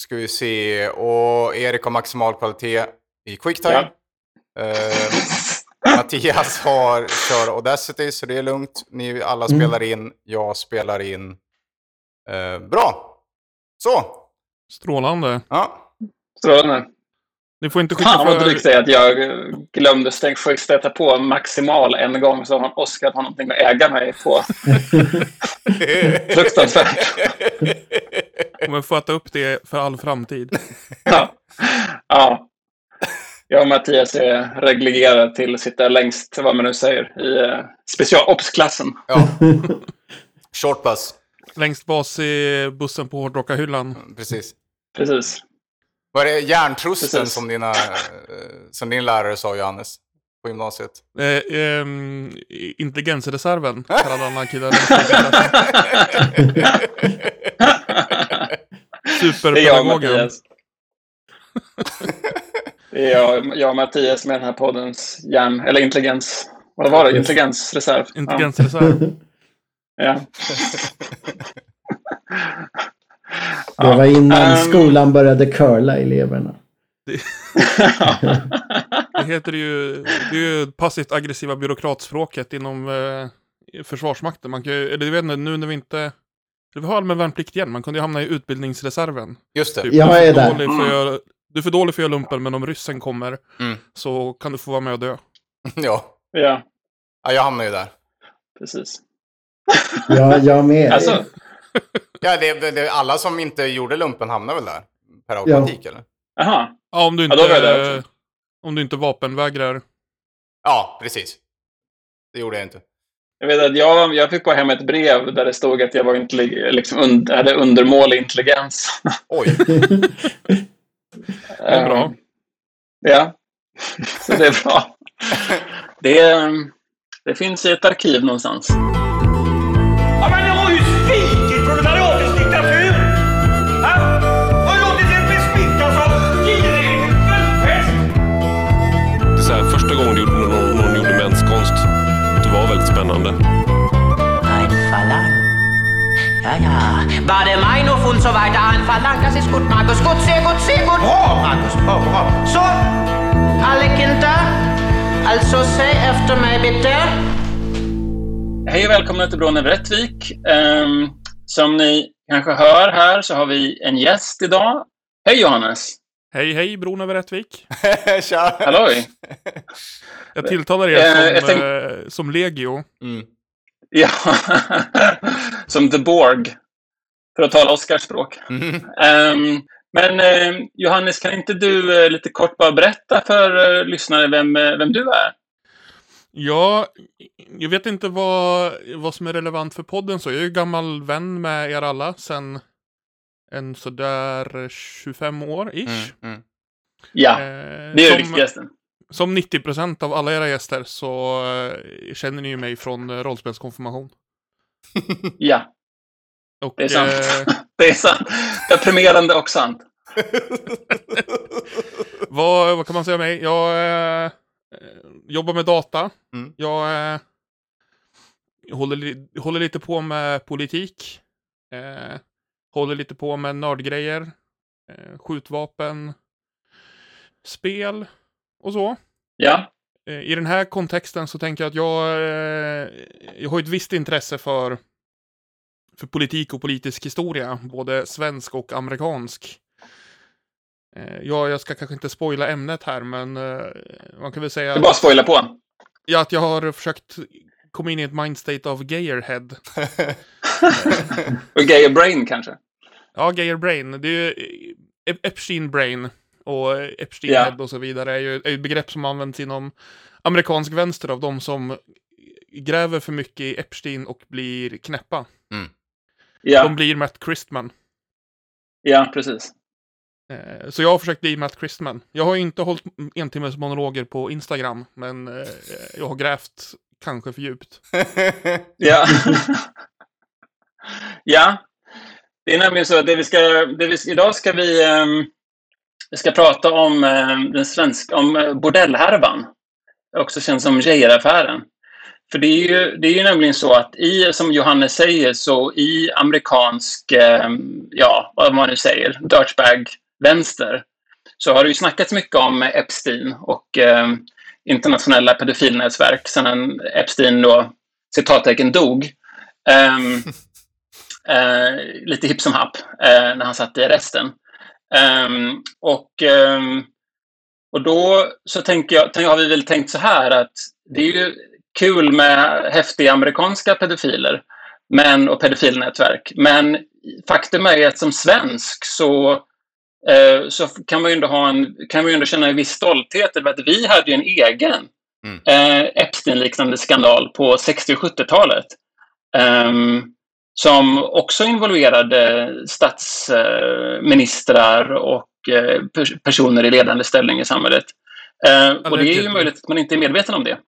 ska vi se. Och Erik har maximal kvalitet i quicktime. Ja. Eh, Mattias har, kör Audacity, så det är lugnt. Ni alla Mm. spelar in, jag spelar in. Eh, bra! Så! Strålande. Ja. Strålande. Ni får inte skicka Fan vad för... drygt att jag glömde stöta på maximal en gång så har Oskar har någonting att äga mig på. Fruktansvärt. Kommer få äta upp det för all framtid. Ja. ja. Jag och Mattias är reglerade till att sitta längst, vad man nu säger, i uh, special-ops-klassen. ja. Short bus, Längst bas i bussen på hårdrockarhyllan. precis. Precis. Var det järntrusten Precis. som, dina, eh, som din lärare sa, Johannes? På gymnasiet? Eh, ehm, intelligensreserven kallade jag och Superpedagogen. Mattias. Det är jag, jag och Mattias med den här poddens hjärn, eller intelligens. Vad var det? Intelligensreserv. Intelligensreserv. Ja. Det var innan Ehm. skolan började curla eleverna. Det heter ju, det är ju passivt aggressiva byråkratspråket inom eh, Försvarsmakten. Man kan ju, eller jag vet inte, nu när vi inte... Vi har allmän värnplikt igen, man kunde ju hamna i utbildningsreserven. Just det. Typ, Jag du, är där. dålig för du är för dålig för att göra lumpen, men om ryssen kommer Mm. så kan du få vara med och dö. Ja. ja, ja, jag hamnar ju där. precis. Ja, jag med. Alltså, Ja, det, det, det, alla som inte gjorde lumpen hamnar väl där? Per automatik, eller? Aha. Ja, om du Ja, inte, då var jag där också. om du inte vapenvägrar. Ja, precis. Det gjorde jag inte. Jag vet att jag, jag fick på hem ett brev där det stod att jag var intellig- liksom und, hade undermålig intelligens. Oj. Det är bra. Ehm, Ja, så det är bra. Det, det finns i ett arkiv någonstans. War der Meinhof und so weiter Verlang. Das ist gut, Markus. Gut, sehr gut, sehr gut. Bra, Markus. Bra, bra. Så, alle Kinder. Alltså, säg efter mig bitte. Hej och välkomna till Bron över Rättvik. Ehm, som ni kanske hör här så har vi en gäst idag. Hej Johannes! Hej, hej, bron över Rättvik. Tja! Halloj! Jag tilltalar er Eh, som, jag tänk- eh, som legio. Mm. Ja, som The Borg. För att tala Oscarspråk. Mm. Ehm, men eh, Johannes, kan inte du eh, lite kort bara berätta för eh, lyssnare vem, eh, vem du är? Ja, jag vet inte vad, vad som är relevant för podden så. Jag är ju gammal vän med er alla sen en sådär 25 år ish. Mm. Mm. Ja, Eh, det är det som, viktigaste. som 90% av alla era gäster så eh, känner ni ju mig från eh, rollspelskonfirmation. Ja, Och, det är sant. eh, det är sant. Deprimerande och sant. vad, vad kan man säga om mig? Jag eh, jobbar med data. Mm. Jag eh, håller, håller lite på med politik. Eh, håller lite på med nördgrejer. Eh, skjutvapen. Spel och så. Ja, Eh, I den här kontexten så tänker jag att jag, eh, jag har ett visst intresse för, för politik och politisk historia, både svensk och amerikansk. Eh, ja, jag ska kanske inte spoila ämnet här, men eh, man kan väl det säga är bara att spoila på. ja, att jag har försökt komma in i ett mindstate av Gayerhead. Och Gay Brain kanske. Ja, Gayer Brain. Det är ju eh, Epstein Brain och Epstein Ja. Head och så vidare är ju är ju ett begrepp som används inom amerikansk vänster av de som gräver för mycket i Epstein och blir knäppa. Ja, De blir Matt Christman. ja precis. Eh, Så jag har försökt bli Matt Christman. Jag har inte hållit en timmes monologer på Instagram, men eh, jag har grävt kanske för djupt. Ja. ja. Det är nämligen så att det vi ska, det vi, idag ska vi, ehm, vi ska prata om ehm, den svenska, om eh, bordellhärvan. Också känd som Geijeraffären. För det är, ju, det är ju nämligen så att i, som Johannes säger, så i amerikansk, eh, ja, vad man nu säger, dirtbag-vänster, så har det ju snackats mycket om Epstein och eh, internationella pedofilnätverk sedan Epstein då, citattecken, dog. Ehm, eh, lite hipp som happ eh, när han satt i arresten. Ehm, och, ehm, och då så tänker jag, har vi väl tänkt så här att det är ju kul med häftiga amerikanska pedofiler men, och pedofilnätverk. Men faktum är att som svensk så, eh, så kan man ju ändå, ha en, kan man ju ändå känna en viss stolthet över att vi hade ju en egen Mm. eh, Epstein-liknande skandal på 60 och 70-talet. Ehm, som också involverade statsministrar och eh, pers- personer i ledande ställning i samhället. Eh, och det är ju möjligt att man inte är medveten om det.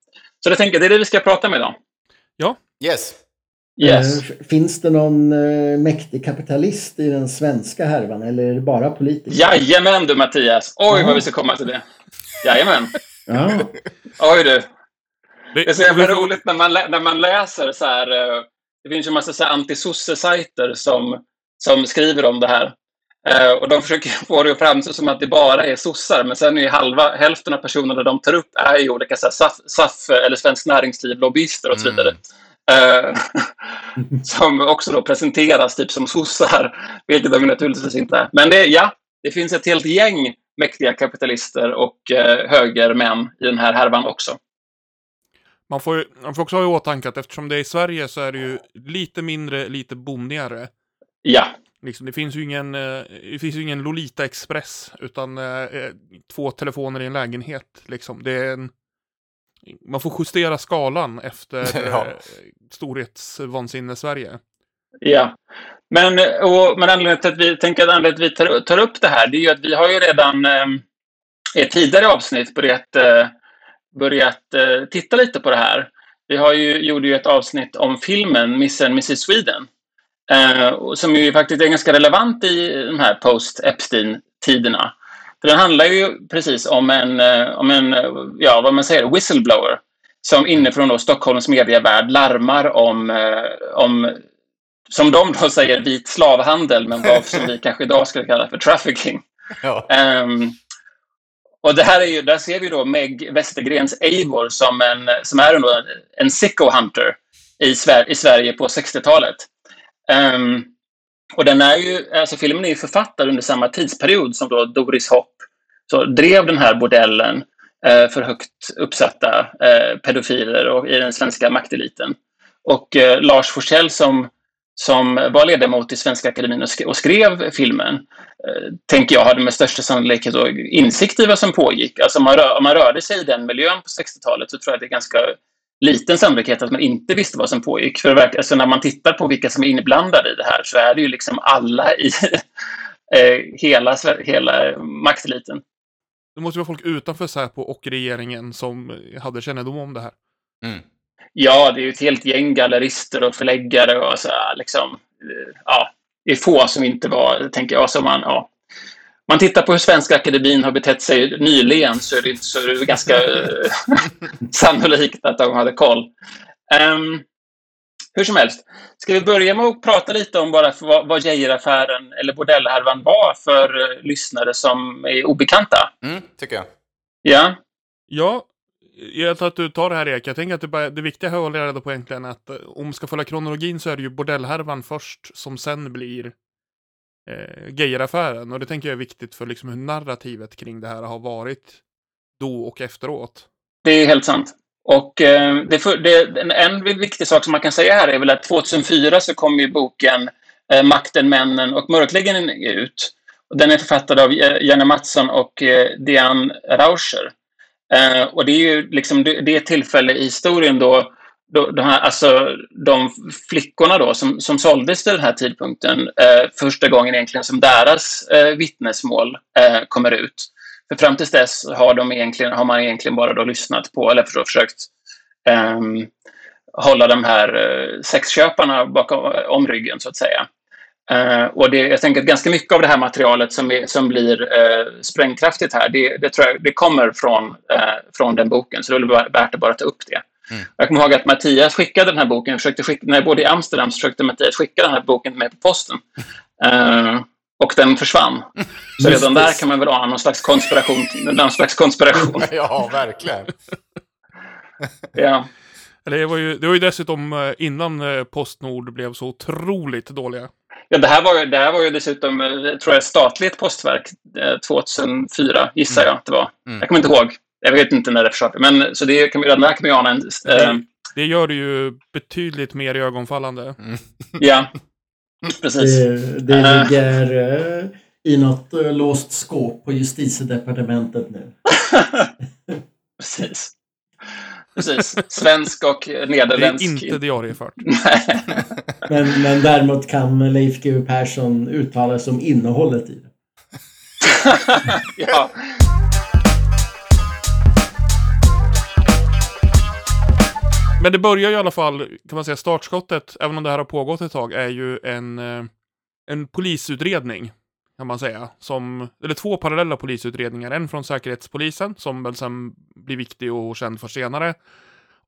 Så jag tänker, det är det vi ska prata med idag. Yes. Yes. Eh, Finns det någon eh, mäktig kapitalist i den svenska härvan eller är det bara politiker? Jajamän du Mattias! Oj Ja. vad vi ska komma till det. Jajamän! Ja. Oj du! Det, Det är så jävla roligt när man, när man läser så här. eh, Det finns ju en massa anti-sosse-sajter som, som skriver om det här. Eh, och de försöker få det att framstå som att det bara är sossar. Men sen är ju halva, hälften av personerna de tar upp är ju olika så SAF, SAF eller Svenskt Näringsliv-lobbyister och så vidare. Eh, som också då presenteras typ som sossar, vilket de naturligtvis inte är. Men det, ja, det finns ett helt gäng mäktiga kapitalister och eh, högermän i den här härvan också. Man får, ju, man får också ha i åtanke att eftersom det är i Sverige så är det ju lite mindre, lite bondigare. Ja, Liksom, det finns ju ingen, eh, det finns ingen Lolita Express, utan eh, eh, två telefoner i en lägenhet. Liksom. Det är en, man får justera skalan efter Ja. eh, storhetsvansinne Sverige. Ja. Men, och, men anledningen till att vi tänker att anledningen till att vi tar, tar upp det här, det är ju att vi har ju redan eh, i ett tidigare avsnitt börjat, eh, börjat eh, titta lite på det här. Vi har ju, gjorde ju ett avsnitt om filmen Miss and Mrs Sweden. Eh, som ju faktiskt är ganska relevant i de här post-Epstein-tiderna. För den handlar ju precis om en, eh, om en eh, ja, vad man säger, whistleblower. Som inifrån då Stockholms medievärld larmar om, eh, om som de då säger, vit slavhandel, men vad som vi kanske idag skulle kalla för trafficking. Ja. Ehm, och det här är ju, där ser vi då Meg Westergrens Eivor som, en, som är en, en sicko hunter i, Sver- i Sverige på 60-talet. Um, och den är ju, alltså filmen är ju författad under samma tidsperiod som då Doris Hopp så drev den här bordellen uh, eh, för högt uppsatta uh, pedofiler och i den svenska makteliten. Och uh, Lars Forssell som, som var ledamot i Svenska Akademin och, sk- och skrev filmen tänker jag hade med största sannolikhet insikt i vad som pågick. Alltså om man, rör, om man rörde sig i den miljön på 60-talet så tror jag att det är ganska liten sannolikhet att man inte visste vad som pågick. För verkar- alltså när man tittar på vilka som är inblandade i det här så är det ju liksom alla i eh, hela, hela makteliten. Det måste ju vara folk utanför Säpo och regeringen som hade kännedom om det här. Mm. Ja, det är ju ett helt gäng gallerister och förläggare och så här, liksom. eh, Ja, det är få som inte var, tänker jag, som man, ja. Man tittar på hur Svenska Akademin har betett sig nyligen så är det, så är det ganska eh, sannolikt att de hade koll. Ehm, hur som helst, ska vi börja med att prata lite om bara för vad, vad Geijeraffären eller bordellhärvan var för eh, lyssnare som är obekanta? Mm, tycker jag. Ja, Ja, jag tar att du tar det här Erik. Jag tänker att det, bara, det viktiga här att hålla reda på egentligen är att eh, om man ska följa kronologin så är det ju bordellhärvan först som sen blir eh, Geijeraffären. Och det tänker jag är viktigt för liksom hur narrativet kring det här har varit då och efteråt. Det är helt sant. Och eh, det, för, det, en, en viktig sak som man kan säga här är väl att 2004 så kom ju boken eh, Makten, männen och mörkläggningen ut. Den är författad av Janne Mattsson och eh, Diane Rauscher. Eh, och det är ju liksom det, det tillfälle i historien då, då de, här, alltså, de flickorna då som, som såldes till den här tidpunkten eh, första gången egentligen som deras eh, vittnesmål eh, kommer ut. För fram tills dess har, de egentligen, har man egentligen bara då lyssnat på, eller förstå, försökt eh, hålla de här eh, sexköparna bakom eh, om ryggen, så att säga. Eh, och det, jag tänker att ganska mycket av det här materialet som, är, som blir eh, sprängkraftigt här, det, det, tror jag, det kommer från, eh, från den boken, så det är värt att bara ta upp det. Jag kommer ihåg att Mattias skickade den här boken, försökte skicka, när jag bodde i Amsterdam så försökte Mattias skicka den här boken till mig på posten. Eh, och den försvann. Så redan där kan man väl ana någon slags konspiration. Någon slags konspiration. Ja, verkligen. Ja. Det var ju, det var ju dessutom eh, innan eh, Postnord blev så otroligt dåliga. Ja, det, här var ju, det här var ju dessutom, tror jag, statligt postverk eh, 2004, gissar jag att det var. Mm. Jag kommer inte ihåg. Jag vet inte när det försökte. Men så det kan vi, redan där kan vi ana en... Eh, Det gör det ju betydligt mer ögonfallande. ja, precis. Det, det Eh. ligger eh, i något eh, låst skåp på justitiedepartementet nu. Precis. Precis. Svensk och Det är nederländsk. inte diariefört. Men, men däremot kan Leif GW Persson uttala sig om innehållet i det. ja. Men det börjar ju i alla fall, kan man säga, startskottet, även om det här har pågått ett tag, är ju en, eh, en polisutredning. Kan man säga. Som, eller två parallella polisutredningar. En från Säkerhetspolisen, som väl sen blir viktig och känd för senare.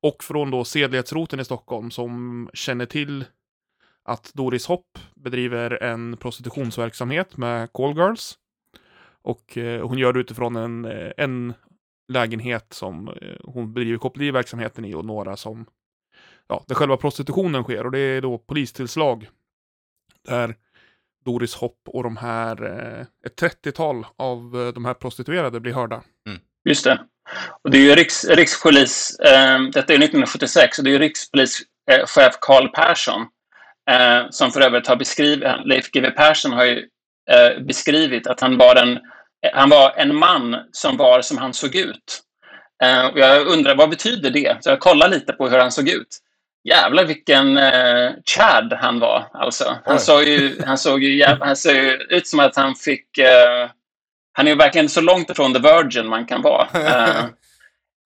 Och från då sedlighetsroten i Stockholm, som känner till att Doris Hopp bedriver en prostitutionsverksamhet med callgirls. Och eh, hon gör det utifrån en, eh, en lägenhet som eh, hon bedriver koppleriverksamheten i och några som, ja, där själva prostitutionen sker. Och det är då polistillslag där Doris Hopp och de här, eh, ett 30-tal av eh, de här prostituerade blir hörda. Mm. Just det. Och det är ju Riks, Rikspolis, eh, detta är 1976, och det är ju rikspolischef Carl Persson eh, som för övrigt har beskrivit, Leif GW Persson har ju eh, beskrivit att han var, en, han var en man som var som han såg ut. Eh, och jag undrar, vad betyder det? Så jag kollar lite på hur han såg ut. Jävlar vilken eh, Chad han var, alltså. Han såg ju, han såg ju, han såg ju ut som att han fick... Eh, han är ju verkligen så långt ifrån the virgin man kan vara. Eh,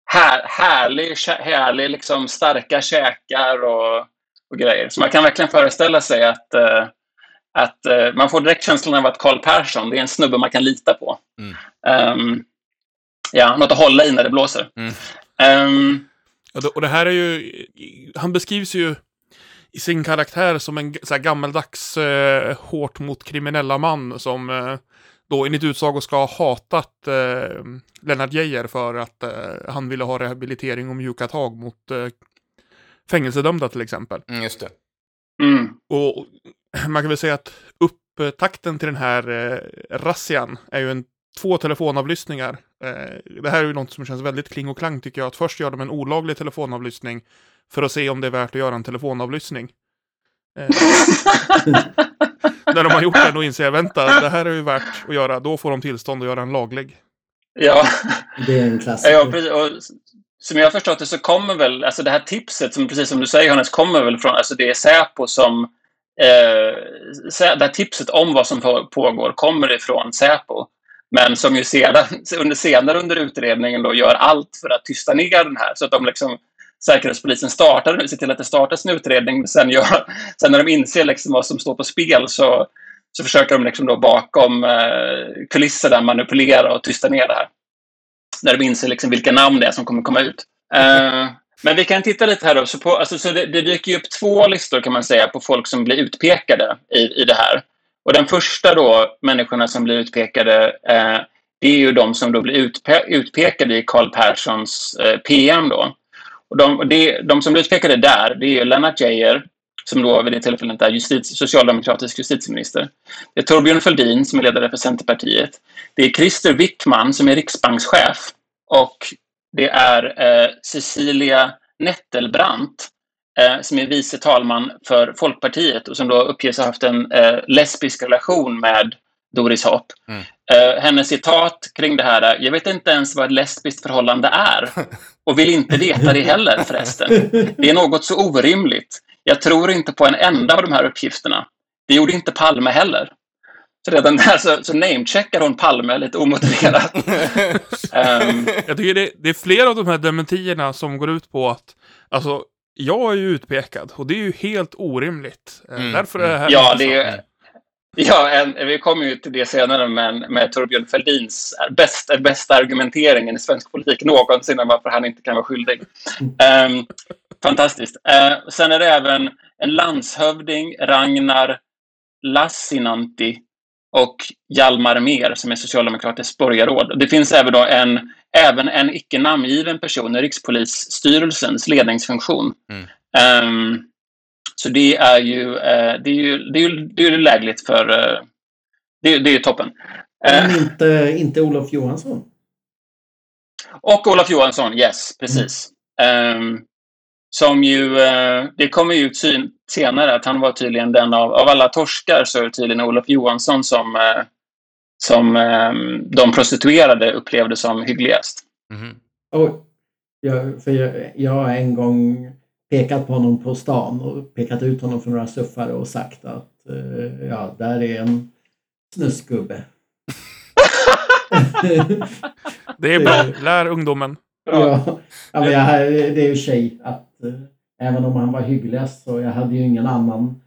här, härlig, härlig liksom starka käkar och, och grejer. Så man kan verkligen föreställa sig att, eh, att eh, man får direkt känslan av att Carl Persson, det är en snubbe man kan lita på. Mm. Ehm, ja, något att hålla i när det blåser. Mm. Ehm, Ja, och det här är ju, han beskrivs ju i sin karaktär som en så här, gammeldags eh, hårt mot kriminella man som eh, då enligt utsago ska ha hatat eh, Lennart Geijer för att eh, han ville ha rehabilitering och mjuka tag mot eh, fängelsedömda till exempel. Mm, just det. mm, Och man kan väl säga att upptakten till den här eh, razzian är ju en, två telefonavlyssningar. Eh, det här är ju något som känns väldigt kling och klang tycker jag. Att först gör de en olaglig telefonavlyssning för att se om det är värt att göra en telefonavlyssning. Eh, när de har gjort den och inser, vänta, det här är ju värt att göra, då får de tillstånd att göra en laglig. ja. Det är en klassiker. Ja, precis. Och som jag har förstått det så kommer väl, alltså det här tipset, som precis som du säger Hannes, kommer väl från, alltså det är Säpo som, eh, där det här tipset om vad som pågår kommer ifrån Säpo. Men som ju sedan, under, senare under utredningen då gör allt för att tysta ner den här. Så att de liksom, Säkerhetspolisen startar, ser till att det startas en utredning, men sen, gör, sen när de inser liksom vad som står på spel så, så försöker de liksom då bakom eh, kulisserna manipulera och tysta ner det här när de inser liksom vilka namn det är som kommer komma ut. Eh, men vi kan titta lite här då. Så, på, alltså, så det, det dyker ju upp två listor kan man säga på folk som blir utpekade i, i det här. Och den första då, människorna som blir utpekade, eh, det är ju de som då blir utpe utpekade i Carl Perssons eh, PM då. Och de, och det, de som blir utpekade där, det är ju Lennart Geijer, som då vid det tillfället är justitie, socialdemokratisk justitieminister. Det är Torbjörn Fälldin som är ledare för Centerpartiet. Det är Christer Wickman som är riksbankschef och det är eh, Cecilia Nettelbrandt eh, som är vice talman för Folkpartiet och som då uppges ha haft en eh, lesbisk relation med Doris Hopp. Mm. Eh, hennes citat kring det här är “Jag vet inte ens vad ett lesbiskt förhållande är och vill inte veta det heller förresten. Det är något så orimligt. Jag tror inte på en enda av de här uppgifterna. Det gjorde inte Palme heller.” Så redan där så, så namecheckar hon Palme lite omotiverat. Ehm, Jag tycker det, det är flera av de här dementierna som går ut på att, alltså, jag är ju utpekad och det är ju helt orimligt. Eh, Mm, Därför är det här Ja, det är, Ja, en, vi kommer ju till det senare med, med Torbjörn Fälldins bästa, bästa argumenteringen i svensk politik någonsin om varför han inte kan vara skyldig. Um, fantastiskt. Uh, sen är det även en landshövding, Ragnar Lassinantti och Hjalmar Mer som är socialdemokratiskt borgarråd. Det finns även, då en, även en icke namngiven person i Rikspolisstyrelsens ledningsfunktion. Mm. Um, så det är ju, eh, det är ju, det är ju, det är ju lägligt för... eh, det, är- det är ju toppen. Eh, Men inte, inte Olof Johansson. och Olof Johansson, yes, precis. Ehm, som ju, eh, det kommer ju ut senare att han var tydligen den av, av alla torskar så är det tydligen Olof Johansson som, eh, som eh, de prostituerade upplevde som hyggligast. Mhm. Och jag, för jag, jag har en gång pekat på honom på stan och pekat ut honom för några suffare och sagt att eh, ja, där är en snuskgubbe. Det är bra. Lär ungdomen. Ja, ja, men jag, det är ju tjej att eh, även om han var hyggligast så jag hade ju ingen annan.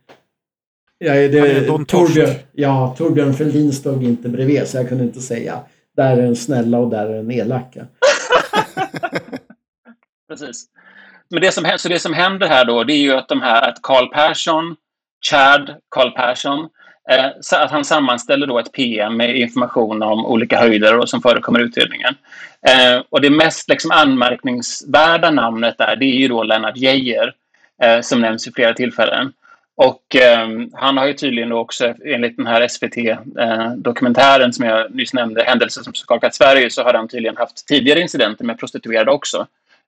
Ja, det, Han är Don Torsk. Torbjörn, ja, Torbjörn Fälldin stod inte bredvid så jag kunde inte säga där är den snälla och där är den elaka. Precis. Men det som, så det som händer här då, det är ju att de här, att Carl Persson, Chad Carl Persson, eh, Eh, att han sammanställer då ett PM med information om olika höjder och som förekommer i utredningen. Eh, och det mest liksom anmärkningsvärda namnet där, det är ju då Lennart Geijer, eh, som nämns i flera tillfällen. Och eh, han har ju tydligen då också, enligt den här SVT-dokumentären eh, som jag nyss nämnde, Händelser som skakat Sverige, så har han tydligen haft tidigare incidenter med prostituerade också.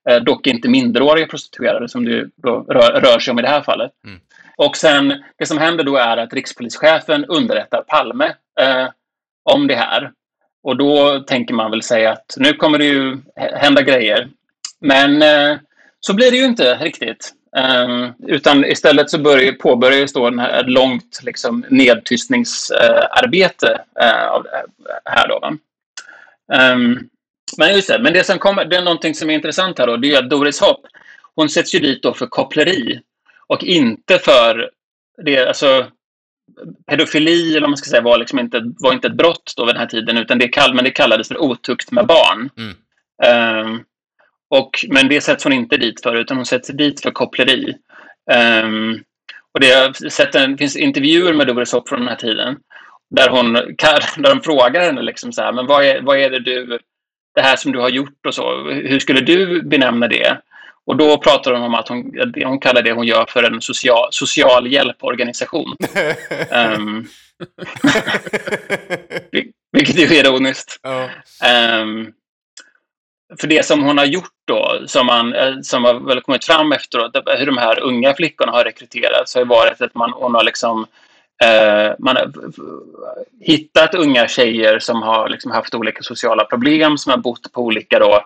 Eh, dock inte minderåriga prostituerade som det rör, rör sig om i det här fallet. Mm. Och sen, det som händer då är att rikspolischefen underrättar Palme eh, om det här. Och då tänker man väl säga att nu kommer det ju hä- hända grejer. Men eh, så blir det ju inte riktigt. Eh, utan istället så börjar, påbörjas då den här ett långt liksom, nedtystningsarbete eh, av det här. Då, va? Men just det, men det som kommer, det är någonting som är intressant här då, det är att Doris Hopp, hon sätts ju dit då för koppleri och inte för det, alltså pedofili eller vad man ska säga var liksom inte, var inte ett brott då vid den här tiden utan det, kall, men det kallades för otukt med barn. Mm. Ehm, och, men det sätts hon inte dit för utan hon sätts dit för koppleri. Ehm, och det, jag sett en, det finns intervjuer med Doris Hopp från den här tiden där, hon, där de frågar henne liksom så här, men vad är, vad är det du, det här som du har gjort och så, hur skulle du benämna det? Och då pratar hon om att hon, hon kallar det hon gör för en social, social hjälporganisation. Vil- vilket är ironiskt. ja. Ehm, för det som hon har gjort då, som, man, eh, som har väl kommit fram efteråt, hur de här unga flickorna har rekryterats, har ju varit att man, hon har liksom Eh, man har hittat unga tjejer som har liksom haft olika sociala problem, som har bott på olika då,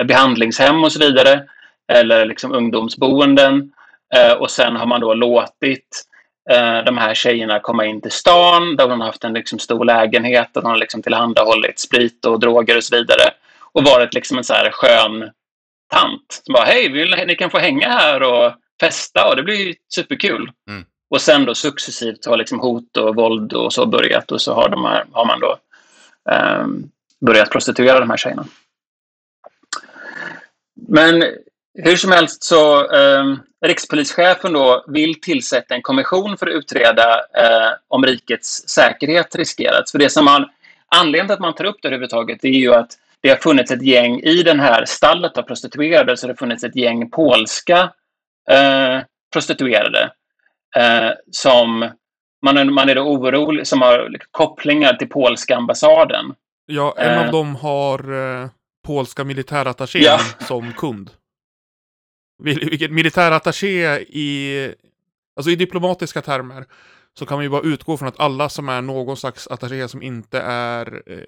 eh, behandlingshem och så vidare, eller liksom ungdomsboenden. Eh, och sen har man då låtit eh, de här tjejerna komma in till stan där hon har haft en liksom stor lägenhet och de har liksom tillhandahållit sprit och droger och så vidare. Och varit liksom en så här skön tant som bara hej, vill, ni kan få hänga här och festa och det blir superkul. Mm. Och sen då successivt har liksom hot och våld och så börjat och så har, de här, har man då eh, börjat prostituera de här tjejerna. Men hur som helst så eh, rikspolischefen då vill tillsätta en kommission för att utreda eh, om rikets säkerhet riskerats. För det som man, anledningen till att man tar upp det överhuvudtaget är ju att det har funnits ett gäng i den här stallet av prostituerade så det har funnits ett gäng polska eh, prostituerade eh, som man är, man är då orolig, som har kopplingar till polska ambassaden. Ja, en Eh. av dem har eh, polska militärattachén Ja. som kund. Vil- Vilket militärattaché i, alltså i diplomatiska termer så kan man ju bara utgå från att alla som är någon slags attaché som inte är, eh,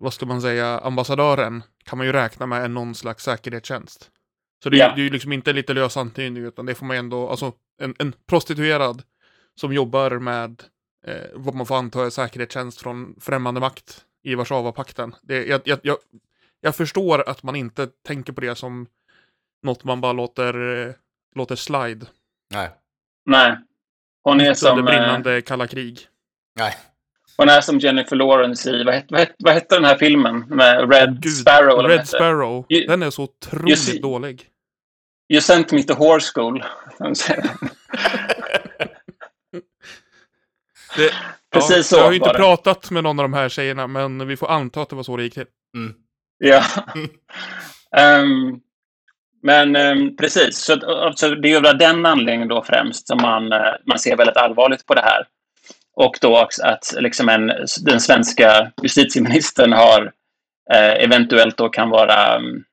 vad ska man säga, ambassadören kan man ju räkna med är någon slags säkerhetstjänst. Så det, är- Ja. det är ju liksom inte en lite lös antydning utan det får man ändå, alltså en, en prostituerad som jobbar med eh, vad man får anta är säkerhetstjänst från främmande makt i Warszawapakten. Det, jag, jag, jag, jag förstår att man inte tänker på det som något man bara låter, eh, låter slide. Nej. Nej. Hon är Mitt under som... eh, brinnande kalla krig. Nej. Hon är som Jennifer Lawrence i, vad hette, vad hette, vad hette den här filmen? Med Red Gud, Sparrow? Red? Sparrow. Den är så otroligt Just- dålig. You sent me to horse school. Det, Precis ja, så Jag har ju inte pratat med någon av de här tjejerna, men vi får anta att det var så det gick till. Mm. Ja. Ehm, men ehm, precis, så, att- alltså, det är ju av den anledningen då främst som man, eh, man ser väldigt allvarligt på det här. Och då också att liksom en, den svenska justitieministern har eh, eventuellt då kan vara mm,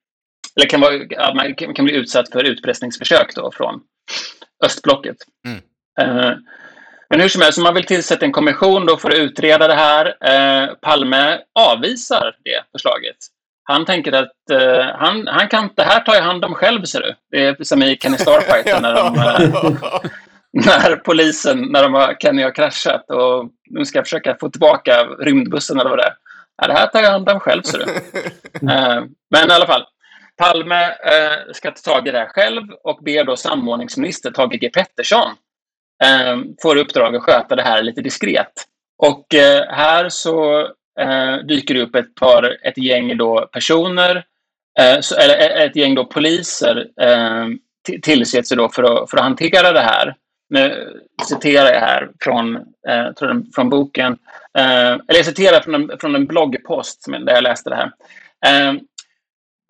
eller kan, vara, man kan, bli utsatt för utpressningsförsök då från östblocket. Mm. Eh, men hur som helst, om man vill tillsätta en kommission då för att utreda det här. Eh, Palme avvisar det förslaget. Han tänker att eh, han, han kan, det här tar jag hand om själv, ser du. Det är som i Kenny Starfighter när, de, eh, när polisen, när de har, Kenny har kraschat och de ska försöka få tillbaka rymdbussen eller vad det är. Ja, det här tar jag hand om själv, ser du. Eh, men i alla fall. Palme eh, ska ta tag i det här själv och ber då samordningsminister Thage G Pettersson eh, får i uppdrag att sköta det här lite diskret. Och eh, här så eh, dyker det upp ett par, ett gäng då personer, eh, så, eller eh, ett gäng då poliser eh, tillsätts då för att, för att hantera det här. Nu citerar jag här från, eh, tror jag, från boken, eh, eller jag citerar från en, från en bloggpost där jag läste det här. Eh,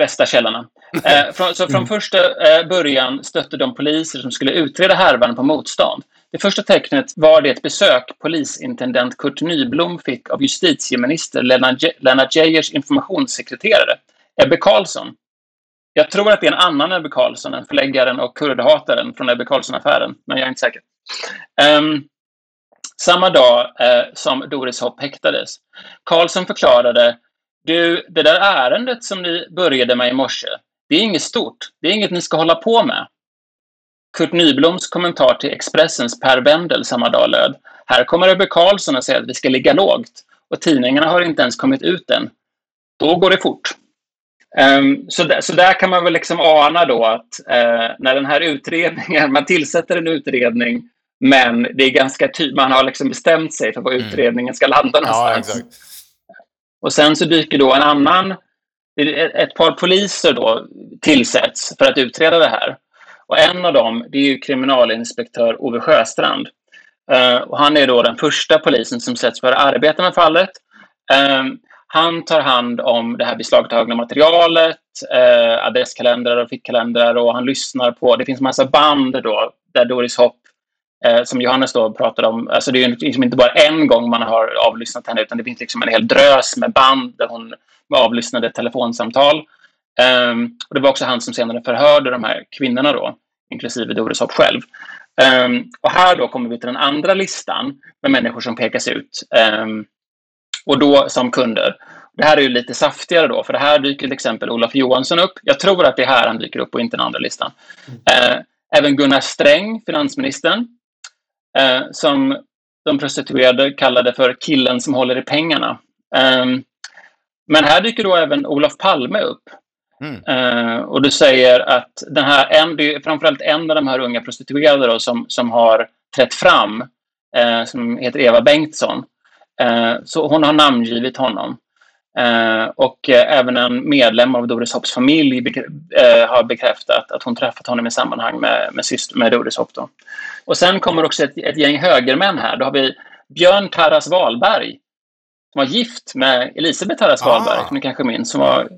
bästa källorna. Eh, från, så från första eh, början stötte de poliser som skulle utreda härvan på motstånd. Det första tecknet var det besök polisintendent Kurt Nyblom fick av justitieminister Lennart Ge- Lennart Geijers informationssekreterare Ebbe Carlsson. Jag tror att det är en annan Ebbe Carlsson än förläggaren och kurdhataren från Ebbe Carlsson-affären, men jag är inte säker. Ehm, samma dag eh, som Doris Hopp häktades. Carlsson förklarade du, det där ärendet som ni började med i morse, det är inget stort. Det är inget ni ska hålla på med. Kurt Nybloms kommentar till Expressens Per Bendel samma dag löd Här kommer Ebbe Carlsson och säger att vi ska ligga lågt och tidningarna har inte ens kommit ut än. Då går det fort. Ehm, så, där, så där kan man väl liksom ana då att eh, när den här utredningen, man tillsätter en utredning men det är ganska tydligt, man har liksom bestämt sig för var Mm. utredningen ska landa Ja, någonstans. exakt. Och sen så dyker då en annan, ett ett par poliser då tillsätts för att utreda det här. Och en av dem, det är ju kriminalinspektör Ove Sjöstrand. Uh, och han är då den första polisen som sätts för att arbeta med fallet. Eh, han tar hand om det här beslagtagna materialet, eh, adresskalendrar och fickkalendrar och han lyssnar på, det finns massa band då där Doris Hopp eh, som Johannes då pratade om, alltså det är liksom inte bara en gång man har avlyssnat henne utan det finns liksom en hel drös med band där hon avlyssnade telefonsamtal. Ehm, och det var också han som senare förhörde de här kvinnorna då, inklusive Doris Hopp själv. Ehm, och här då kommer vi till den andra listan med människor som pekas ut. Ehm, och då som kunder. Det här är ju lite saftigare då, för det här dyker till exempel Olof Johansson upp. Jag tror att det är här han dyker upp och inte den andra listan. Eh, även Gunnar Sträng, finansministern, eh, som de prostituerade kallade för killen som håller i pengarna. Ehm, men här dyker då även Olof Palme upp. Mm. Eh, och du säger att den här, en, det är framförallt en av de här unga prostituerade då, som, som har trätt fram, eh, som heter Eva Bengtsson. Eh, så hon har namngivit honom. Eh, och eh, även en medlem av Doris Hopps familj eh, har bekräftat att hon träffat honom i sammanhang med, med, syster, med Doris Hopp. Då. Och sen kommer också ett, ett gäng högermän här. Då har vi Björn Tarras Wahlberg som var gift med Elisabeth Tarras Ah. Wahlberg, som ni kanske minns, som var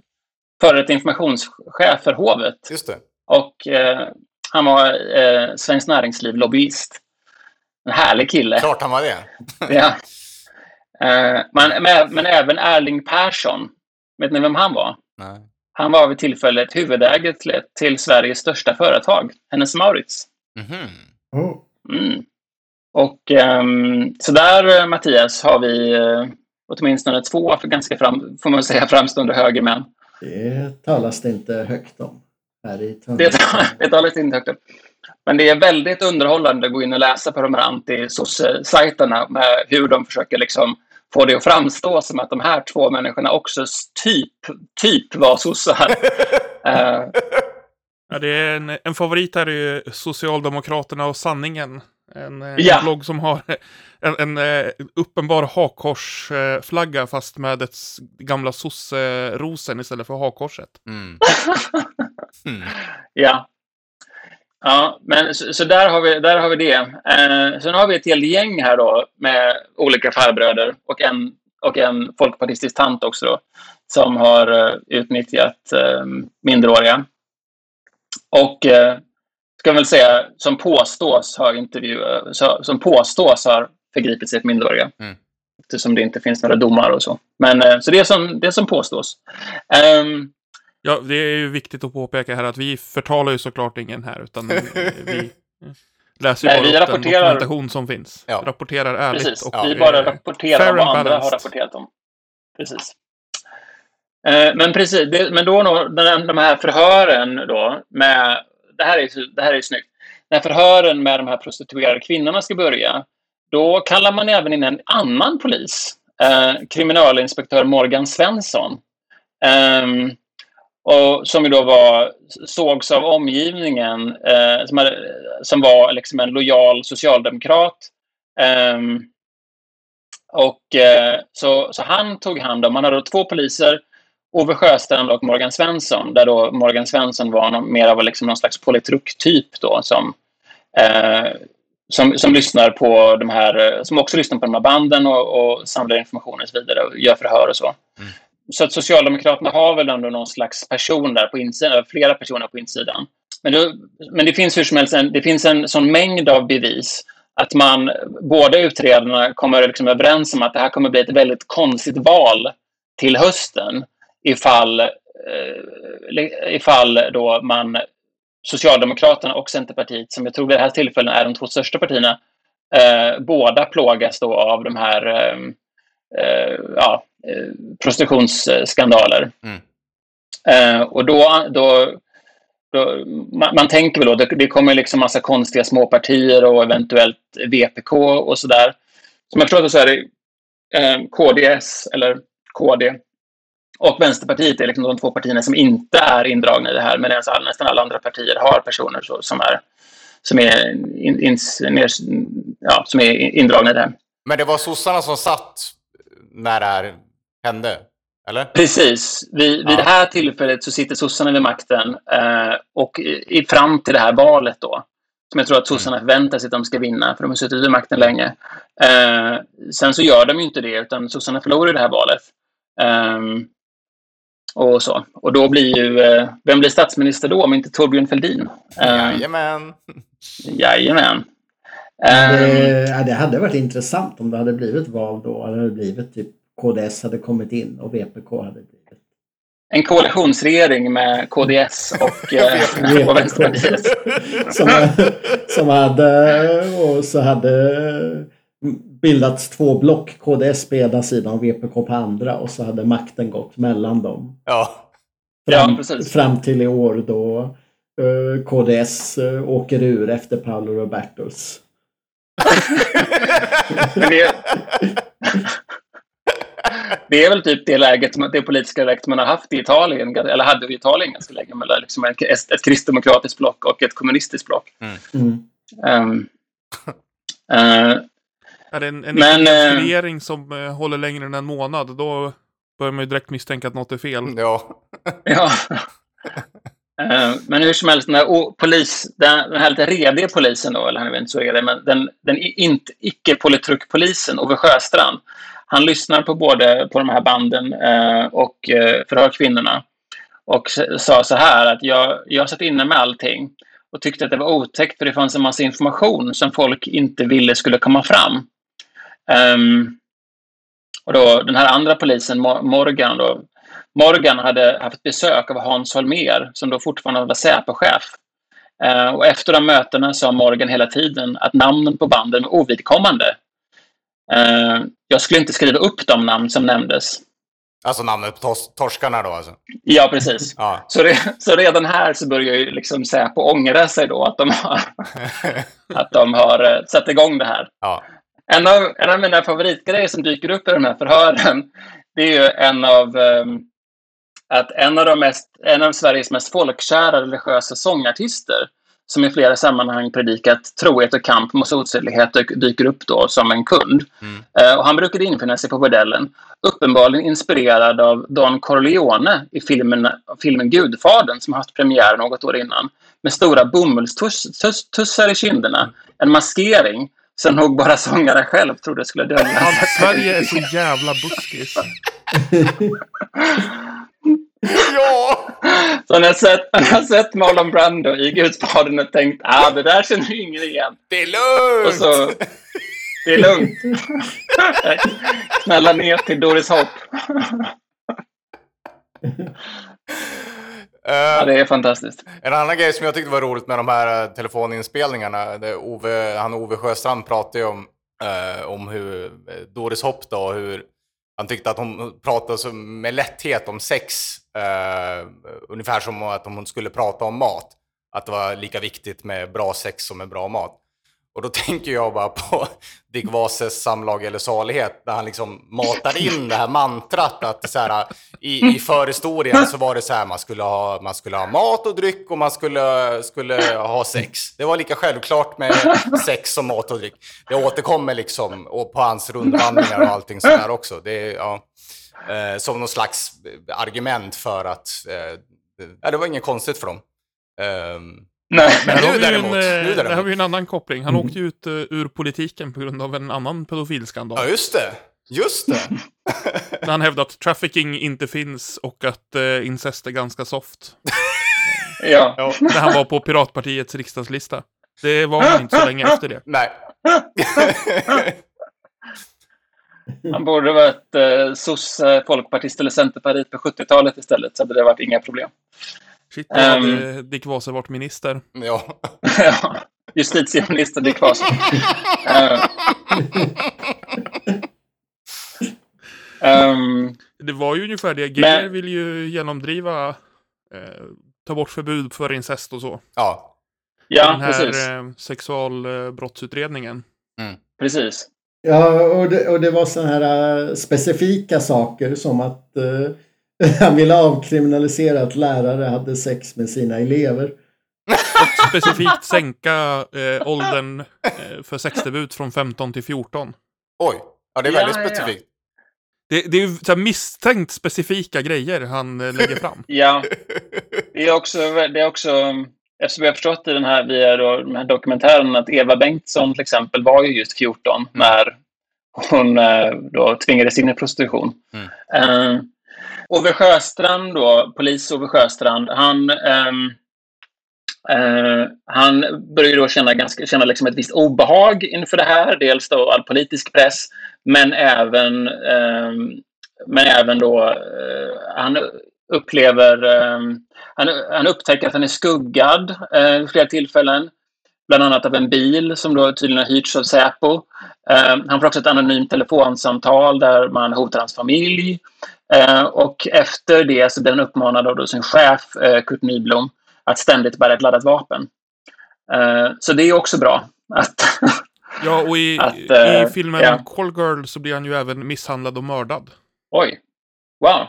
före detta informationschef för hovet. Just det. Och eh, han var eh, Svenskt Näringsliv-lobbyist. En härlig kille. Klart han var det. Ja. Eh, men, men, även Erling Persson. Vet ni vem han var? Nej. Han var vid tillfället huvudägare till, till Sveriges största företag, Hennes Mauritz. Mhm. Oh, Mm. Och ehm, så där, eh, Mattias, har vi eh, åtminstone två för ganska fram, får man säga, framstående högermän. det talas det inte högt om här i Det, det talas inte högt upp. Men det är väldigt underhållande att gå in och läsa på de här anti-sajterna med hur de försöker liksom få det att framstå som att de här två människorna också typ, typ var sossar. Eh, Ja, det är en, en favorit här är ju Socialdemokraterna och sanningen. En, eh, Ja. en blogg som har en, en eh, uppenbar hakkorsflagga fast med ett gamla sosse-rosen istället för hakkorset. Mm. Mm. Ja. Ja, men så, så där, har vi, där har vi det. Eh, sen har vi ett helt gäng här då med olika farbröder och en, och en folkpartistisk tant också då som har eh, utnyttjat eh, minderåriga. Och eh, ska väl säga som påstås intervju, så, som påstås har förgripit sig på minderåriga. Mm. Eftersom det inte finns några domar och så. Men eh, så det är som, det är som påstås. Ehm, Ja, det är ju viktigt att påpeka här att vi förtalar ju såklart ingen här, utan eh, vi läser ju Nej, bara vi upp den rapporterar- dokumentation som finns. Ja. Rapporterar ärligt Precis, och vi eh, bara rapporterar vad and andra har rapporterat om. Precis. Eh, Men precis, det, men då den- de här förhören då med, det här är ju det här är snyggt. När förhören med de här prostituerade kvinnorna ska börja, då kallar man även in en annan polis, eh, kriminalinspektör Morgan Svensson. Ehm, och som ju då var, sågs av omgivningen eh, som, hade, som var liksom en lojal socialdemokrat. Eh, och eh, så, så han tog hand om, han hade då två poliser, Ove Sjöstrand och Morgan Svensson, där då Morgan Svensson var någon, mer av liksom någon slags politruk-typ då som, eh, som, som lyssnar på de här, som också lyssnar på de här banden och, och samlar information och så vidare och gör förhör och så. Mm. Så att Socialdemokraterna har väl ändå någon slags person där på insidan, eh, flera personer på insidan. Men, då, men det finns hur som helst en, det finns en sån mängd av bevis att man, båda utredarna kommer liksom överens om att det här kommer bli ett väldigt konstigt val till hösten ifall, eh, ifall då man Socialdemokraterna och Centerpartiet, som jag tror vid det här tillfället är de två största partierna, eh, båda plågas då av de här eh, eh, ja, prostitutionsskandaler. Mm. Eh, och då, då, då man, man tänker väl då, det, det kommer liksom massa konstiga småpartier och eventuellt VPK och sådär. Som jag förstår så är det eh, KDS, eller KD, och Vänsterpartiet är liksom de två partierna som inte är indragna i det här, medan all, nästan alla andra partier har personer så, som är, som är, in, in, ner, ja, som är indragna i det här. Men det var sossarna som satt när det här hände? Eller? Precis. Vid, vid Ja. det här tillfället så sitter sossarna vid makten eh, och i, i fram till det här valet då, som jag tror att sossarna förväntar sig att de ska vinna, för de har suttit vid makten länge. Eh, sen så gör de ju inte det, utan sossarna förlorar det här valet. Ehm, och så. Och då blir ju, eh, vem blir statsminister då om inte Torbjörn Fälldin? Eh, Jajamän. jajamän. Det, Ehm, ja, det hade varit intressant om det hade blivit val då. Eller det hade blivit typ KDS hade kommit in och VPK hade blivit. en koalitionsregering med KDS och, eh, och Vänsterpartiet. som, som hade och så hade bildats två block. KDS på ena sidan och VPK på andra och så hade makten gått mellan dem. Ja. Ja, Fram, precis. fram till i år då eh, KDS eh, åker ur efter Paolo Robertos. Men det, det är väl typ det läget, det politiska läget man har haft i Italien, eller hade i Italien ganska länge, med liksom ett, ett kristdemokratiskt block och ett kommunistiskt block. Mm. Um, eh, Är det en, en Men, eh, regering som eh, håller längre än en månad, då börjar man ju direkt misstänka att något är fel. Ja. ja. Eh, men hur som helst, den här, o- polis, den, den här lite rediga polisen då, eller han är väl inte så redig, men den, den icke-politrukpolisen, Ove Sjöstrand, han lyssnar på både på de här banden eh, och eh, förhör kvinnorna. Och sa så här att jag, jag satt inne med allting och tyckte att det var otäckt för det fanns en massa information som folk inte ville skulle komma fram. Um, och då den här andra polisen, Morgan, då, Morgan hade haft besök av Hans Holmér som då fortfarande var Säpochef. Uh, och efter de mötena sa Morgan hela tiden att namnen på banden var ovidkommande. Eh, jag skulle inte skriva upp de namn som nämndes. Alltså namnet på tors- torskarna då alltså. Ja, precis. Ja. Så, re, så redan här så börjar ju liksom Säpo ångra sig då att de har, att de har eh, satt igång det här. ja. En av, en av mina favoritgrejer som dyker upp i de här förhören, det är ju en av, ehm, att en av, de mest, en av Sveriges mest folkkära religiösa sångartister som i flera sammanhang predikat trohet och kamp mot osedlighet dy- dyker upp då som en kund. Mm. Eh, och han brukade infinna sig på bordellen, uppenbarligen inspirerad av Don Corleone i filmen, filmen Gudfadern som haft premiär något år innan. Med stora bomullstussar i kinderna, en maskering som nog bara sångaren själv trodde skulle dölja. Sverige är så jävla buskis. Ja! Så han har sett, sett Marlon Brando i Gudfadern och tänkt ah, det där känner ingen igen. Det är lugnt! Så, det är lugnt. Knalla ner till Doris Hopp. Ja, Eh, det är fantastiskt. En annan grej som jag tyckte var roligt med de här eh, telefoninspelningarna, det Ove, han Ove Sjöstrand pratade ju om, eh, om hur eh, Doris Hopp då, hur han tyckte att hon pratade så med lätthet om sex, eh, ungefär som att om hon skulle prata om mat. Att det var lika viktigt med bra sex som med bra mat. Och då tänker jag bara på Dick Vases Samlag eller salighet, där han liksom matar in det här mantrat att så här, i, i förhistorien så var det så här, man skulle ha, man skulle ha mat och dryck och man skulle, skulle ha sex. Det var lika självklart med sex som mat och dryck. Det återkommer liksom och på hans rundvandringar och allting sådär också. Det ja, eh, som någon slags eh, argument för att, eh, det var inget konstigt för dem. Ehm, Nej. Men nu däremot, en, eh, nu Där har däremot. vi ju en annan koppling. Han åkte ju ut eh, ur politiken på grund av en annan pedofilskandal. Ja, just det. Just det. När han hävdade att trafficking inte finns och att eh, incest är ganska soft. Ja. Ja, När han var på Piratpartiets riksdagslista. Det var han inte så länge efter det. nej. Han borde ha varit eh, sosse, folkpartist eller centerpartist på 70-talet istället, så hade det varit inga problem. Shit, då hade Ehm. Dick Wase varit minister. ja. Ja. Justitieminister Dick. Eh. Ehm, Det var ju ungefär det. GG vill ju genomdriva, eh, ta bort förbud för incest och så. ja. ja, Den här precis. eh, sexualbrottsutredningen. precis. Ja, och det, och det var sådana här äh, specifika saker som att eh, han ville avkriminalisera att lärare hade sex med sina elever. Och specifikt sänka eh, åldern eh, för sexdebut från 15 till 14. Oj. Ja, det är Ja, väldigt ja, ja. specifikt. Det, det är ju så här misstänkt specifika grejer han eh, lägger fram. Ja, det är också, det är också eftersom vi har förstått i den här, via då, den här dokumentären att Eva Bengtsson till exempel var ju just 14 när hon eh, då tvingades in i prostitution. Mm. Ove Sjöstrand då, polis Ove Sjöstrand, han um, uh, han börjar ju då känna, ganska, känna liksom ett visst obehag inför det här. Dels då all politisk press, men även, um, men även då uh, han upplever, um, han, han upptäcker att han är skuggad uh, vid flera tillfällen. Bland annat av en bil som då tydligen har hyrts av Säpo. Eh, han får också ett anonymt telefonsamtal där man hotar hans familj. Eh, och efter det så blir han uppmanad av då sin chef eh, Kurt Nyblom att ständigt bära ett laddat vapen. Eh, så det är också bra. Att Ja, och i, Att, eh, i filmen ja. Call Girl så blir han ju även misshandlad och mördad. Oj, wow.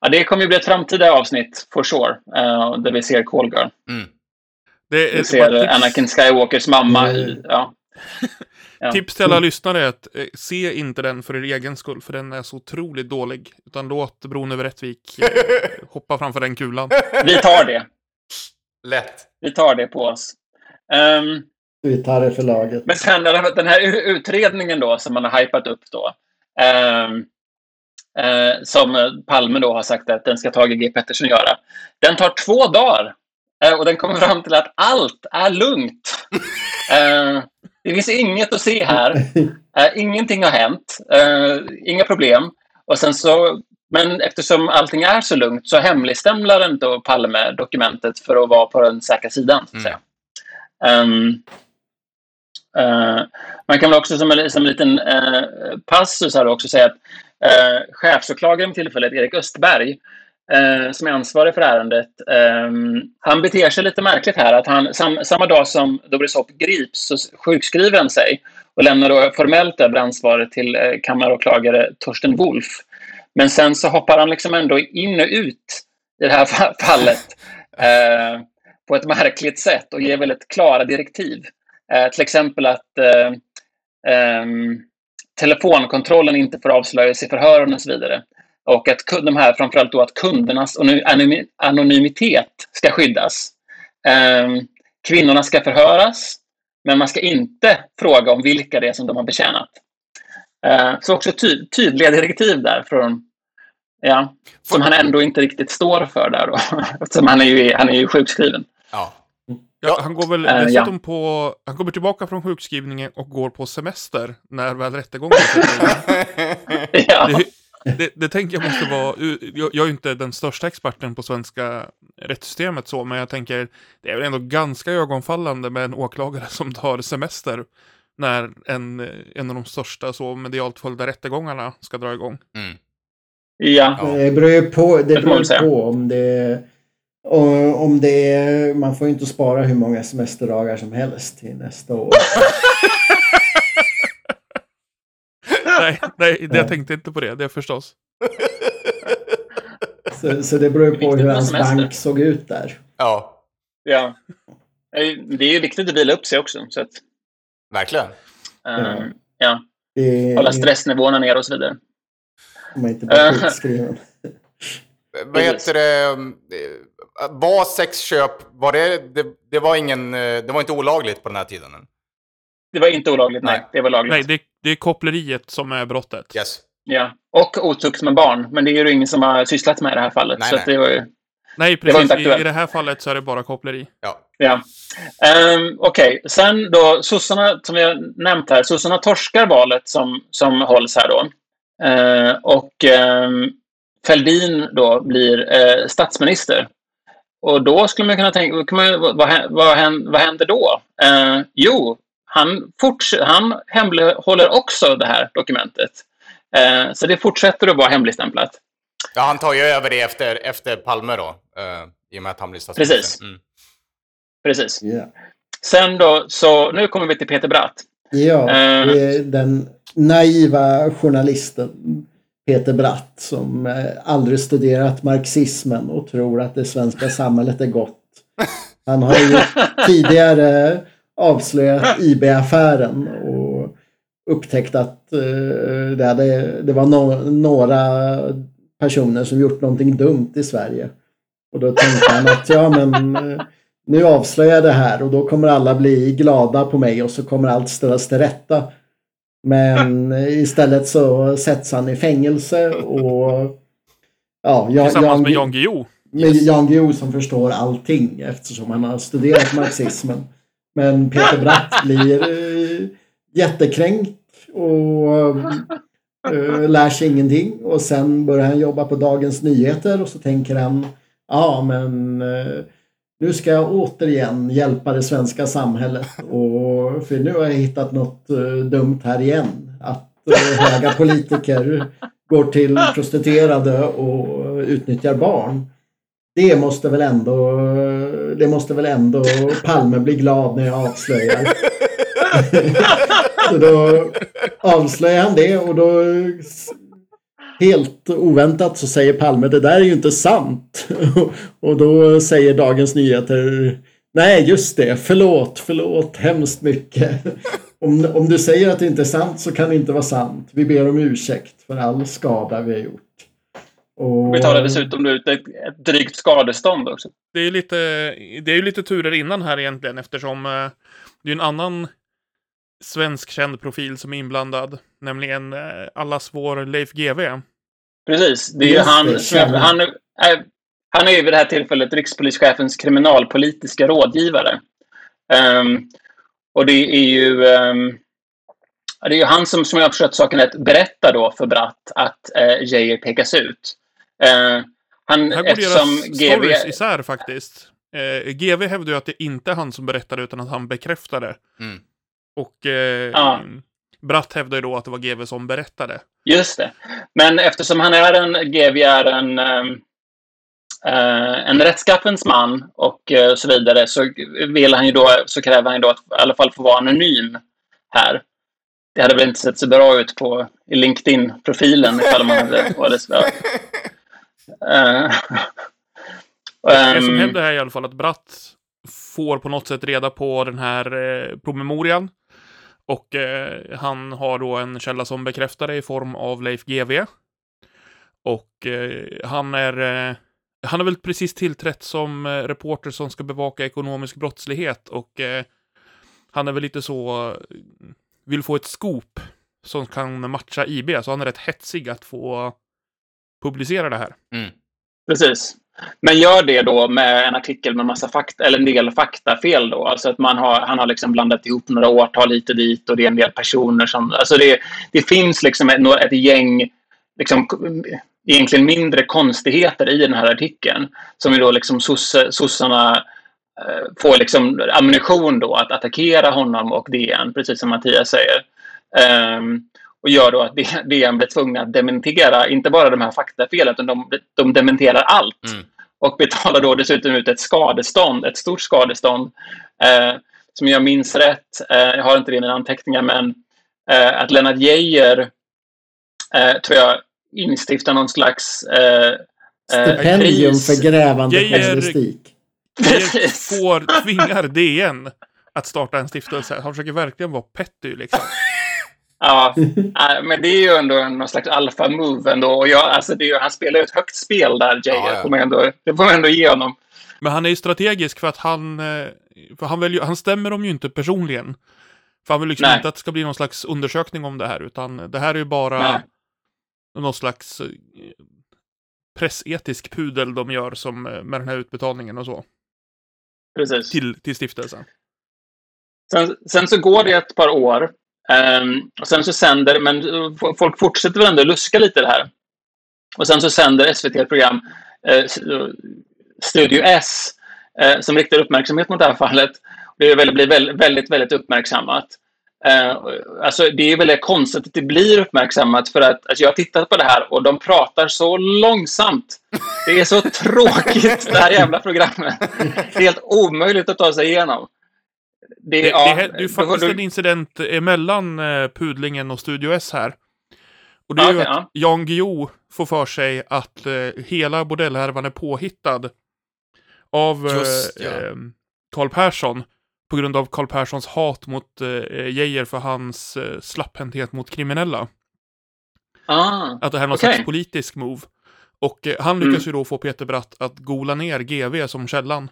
Ja, det kommer ju bli ett framtida avsnitt, for sure, eh, där vi ser Call Girl. Mm. Det är ser Anakin Skywalkers mamma. Mm. I, ja. Ja. tips till alla lyssnare är att eh, se inte den för er egen skull, för den är så otroligt dålig. Utan låt bron över Rättvik eh, hoppa framför den kulan. Vi tar det. Lätt. Vi tar det på oss. Ehm, Vi tar det för laget. Men sen den här- den här u- utredningen då som man har hypat upp då. ehm, eh, som Palme då har sagt att den ska Tage G Pettersson göra. Den tar två dagar. Eh, och den kommer fram till att allt är lugnt. Eh, det finns inget att se här. Eh, ingenting har hänt. Inga problem. Och sen så, men eftersom allting är så lugnt så hemligstämplar inte då Palme dokumentet för att vara på den säkra sidan. Så att. Ehm, eh, man kan väl också som en, som en liten uh, passus här också säga att uh, chefsåklagaren för tillfället, Erik Östberg, eh, som är ansvarig för ärendet, ehm, han beter sig lite märkligt här. Att han, sam, samma dag som Doris Hopp grips så sjukskriver han sig och lämnar då formellt över ansvaret till uh, kammaråklagare Torsten Wolf. Men sen så hoppar han liksom ändå in och ut i det här fa- fallet. Eh, på ett märkligt sätt och ger väldigt klara direktiv. Eh, till exempel att eh, ehm, telefonkontrollen inte får avslöjas i förhören och så vidare. Och att de här, framförallt då att kundernas anony- anonym- anonymitet ska skyddas. Ehm, kvinnorna ska förhöras, men man ska inte fråga om vilka det är som de har betjänat. Eh, så också ty- tydliga direktiv där från Ja, som han ändå inte riktigt står för där då. Eftersom han är ju, han är ju sjukskriven. Ja. Ja, han går väl Eh, ja. dessutom på... Han kommer tillbaka från sjukskrivningen och går på semester när väl rättegången. Ja, det, det, det tänker jag måste vara... Jag, jag är ju inte den största experten på svenska rättssystemet så, men jag tänker det är väl ändå ganska ögonfallande med en åklagare som tar semester när en, en av de största så medialt följda rättegångarna ska dra igång. Mm. ja. Ja. Det beror ju på, det beror på om det och om det är, man får ju inte spara hur många semesterdagar som helst till nästa år. nej, nej, jag tänkte inte på det, det förstås. Så, så det beror på hur hans semester. bank såg ut där. ja, ja. Det är ju viktigt att vila upp sig också. Så att, verkligen. eh, ja, Det hålla är, stressnivåerna ner och så vidare. om man inte blir Eh. sjukskriven. Vad heter det? um, eh, Var sexköp, var det, det, det var ingen, eh, det var inte olagligt på den här tiden? Det var inte olagligt, nej. Nej. Det var lagligt. Nej, det, det är koppleriet som är brottet. Yes. Ja. Och otukt med barn. Men det är ju ingen som har sysslat med i det här fallet. Nej, så nej. Det var ju... Nej, precis. inte I. I det här fallet så är det bara koppleri. Ja. Ja. Um, Okej, sen då sossarna, som har nämnt här, sossarna torskar valet som, som hålls här då. Eh, och ehm, Fälldin då blir eh, statsminister. Och då skulle man kunna tänka, kan man, vad, vad, händer, vad händer då? Eh, jo, han, forts- han hemlighåller också det här dokumentet. Eh, så det fortsätter att vara hemligstämplat. ja, han tar ju över det efter, efter Palme då. eh, I och med att han blir statsminister. Precis. Mm. Precis. Ja, Sen då, så nu kommer vi till Peter Bratt. ja Eh. det är den naiva journalisten Peter Bratt som eh, aldrig studerat marxismen och tror att det svenska samhället är gott. Han har ju tidigare avslöjat IB-affären och upptäckt att eh, det, hade, det var no några personer som gjort någonting dumt i Sverige. Och då tänkte han att ja men eh, nu avslöjar jag det här och då kommer alla bli glada på mig och så kommer allt ställas till rätta. Men istället så sätts han i fängelse och ja, jag, Tillsammans med Jan Guillou. med Jan Guillou som förstår allting eftersom han har studerat marxismen. Men Peter Bratt blir eh, jättekränkt och eh, lär sig ingenting. Och sen börjar han jobba på Dagens Nyheter och så tänker han ja men eh, nu ska jag återigen hjälpa det svenska samhället. Och, för nu har jag hittat något dumt här igen. Att höga politiker går till prostituerade och utnyttjar barn. Det måste väl ändå, det måste väl ändå Palme bli glad när jag avslöjar. så då avslöjar han det och då helt oväntat så säger Palme det där är ju inte sant. och då säger Dagens Nyheter Nej, just det. Förlåt, förlåt hemskt mycket. Om, om du säger att det inte är sant så kan det inte vara sant. Vi ber om ursäkt för all skada vi har gjort. Och, Vi tar dessutom ut ett, ett drygt skadestånd också. Det är, lite, det är ju lite turer innan här egentligen eftersom eh, det är en annan svensk känd profil som är inblandad. Nämligen eh, allas vår Leif GW. Precis. Det är ju han, han, är, han är ju vid det här tillfället rikspolischefens kriminalpolitiska rådgivare. Ehm, och det är ju ja, det är ju han som, som jag har förstått saken rätt, berättar då för Bratt att eh, Geijer pekas ut. Eh, han, Här går deras GV... stories isär faktiskt. Eh, GV hävdar ju att det inte är han som berättade utan att han bekräftade. Mm. Och eh, Ja. Bratt hävdar ju då att det var GV som berättade. Just det. Men eftersom han är en GV är en, ehm, eh, en rättskaffens man och eh, så vidare så vill han ju då, så kräver han ju då att i alla fall få vara anonym här. Det hade väl inte sett så bra ut på i LinkedIn-profilen ifall man hade varit så. Det som ehm, händer här är i alla fall att Bratt får på något sätt reda på den här eh, promemorian. Och eh, han har då en källa som bekräftar det i form av Leif GW. Och eh, han är eh, han har väl precis tillträtt som eh, reporter som ska bevaka ekonomisk brottslighet och eh, han är väl lite så, eh, vill få ett scoop som kan matcha IB, så han är rätt hetsig att få publicera det här. Precis. Men gör det då med en artikel med massa fakta, eller en del faktafel då. Alltså att man har, han har liksom blandat ihop några årtal hit och dit och det är en del personer som... Alltså det, det finns liksom ett, ett gäng liksom, egentligen mindre konstigheter i den här artikeln som ju då liksom sossarna eh, får liksom ammunition då att attackera honom och DN, precis som Mattias säger. Ehm, och gör då att DN blir tvungna att dementera, inte bara de här faktafelen, utan de, de dementerar allt. Mm. Och betalar då dessutom ut ett skadestånd, ett stort skadestånd. Eh, som jag minns rätt, eh, jag har inte det i mina anteckningar, men eh, att Lennart Geijer, eh, tror jag, instiftar någon slags eh, eh, Stipendium för grävande Geijer- journalistik. Precis. får, tvingar DN att starta en stiftelse. Han försöker verkligen vara petty liksom. Ja, men det är ju ändå någon slags alfa-move ändå. Och jag, alltså det är ju, han spelar ju ett högt spel där, Geijer. Ja, ja. Får ändå, det får man ändå ge honom. Men han är ju strategisk för att han, eh, för han, väljer, han stämmer dem ju inte personligen. För han vill liksom Nej. inte att det ska bli någon slags undersökning om det här, utan det här är ju bara Nej. någon slags eh, pressetisk pudel de gör som eh, med den här utbetalningen och så. Precis. Till, till stiftelsen. Sen, sen så går det ett par år. Um, och sen så sänder, men folk fortsätter väl ändå luska lite i det här. Och sen så sänder SVT ett program, eh, Studio S, eh, som riktar uppmärksamhet mot det här fallet. Det blir väldigt, väldigt, väldigt uppmärksammat. Eh, alltså det är väldigt konstigt att det blir uppmärksammat för att alltså jag har tittat på det här och de pratar så långsamt. Det är så tråkigt det här jävla programmet. Det är helt omöjligt att ta sig igenom. Det, Det, ja, det, då- faktiskt då- en incident emellan eh, Pudlingen och Studio S här. Och det är Ja, ju att ja. Jan Guillou får för sig att eh, hela bordellhärvan är påhittad av Just, ja. eh, Karl Persson på grund av Karl Perssons hat mot eh, Geijer för hans eh, slapphänthet mot kriminella. Ah, Att det här är någon Okej. slags politisk move. Och eh, han lyckas ju då få Peter Bratt att gola ner GV som källan.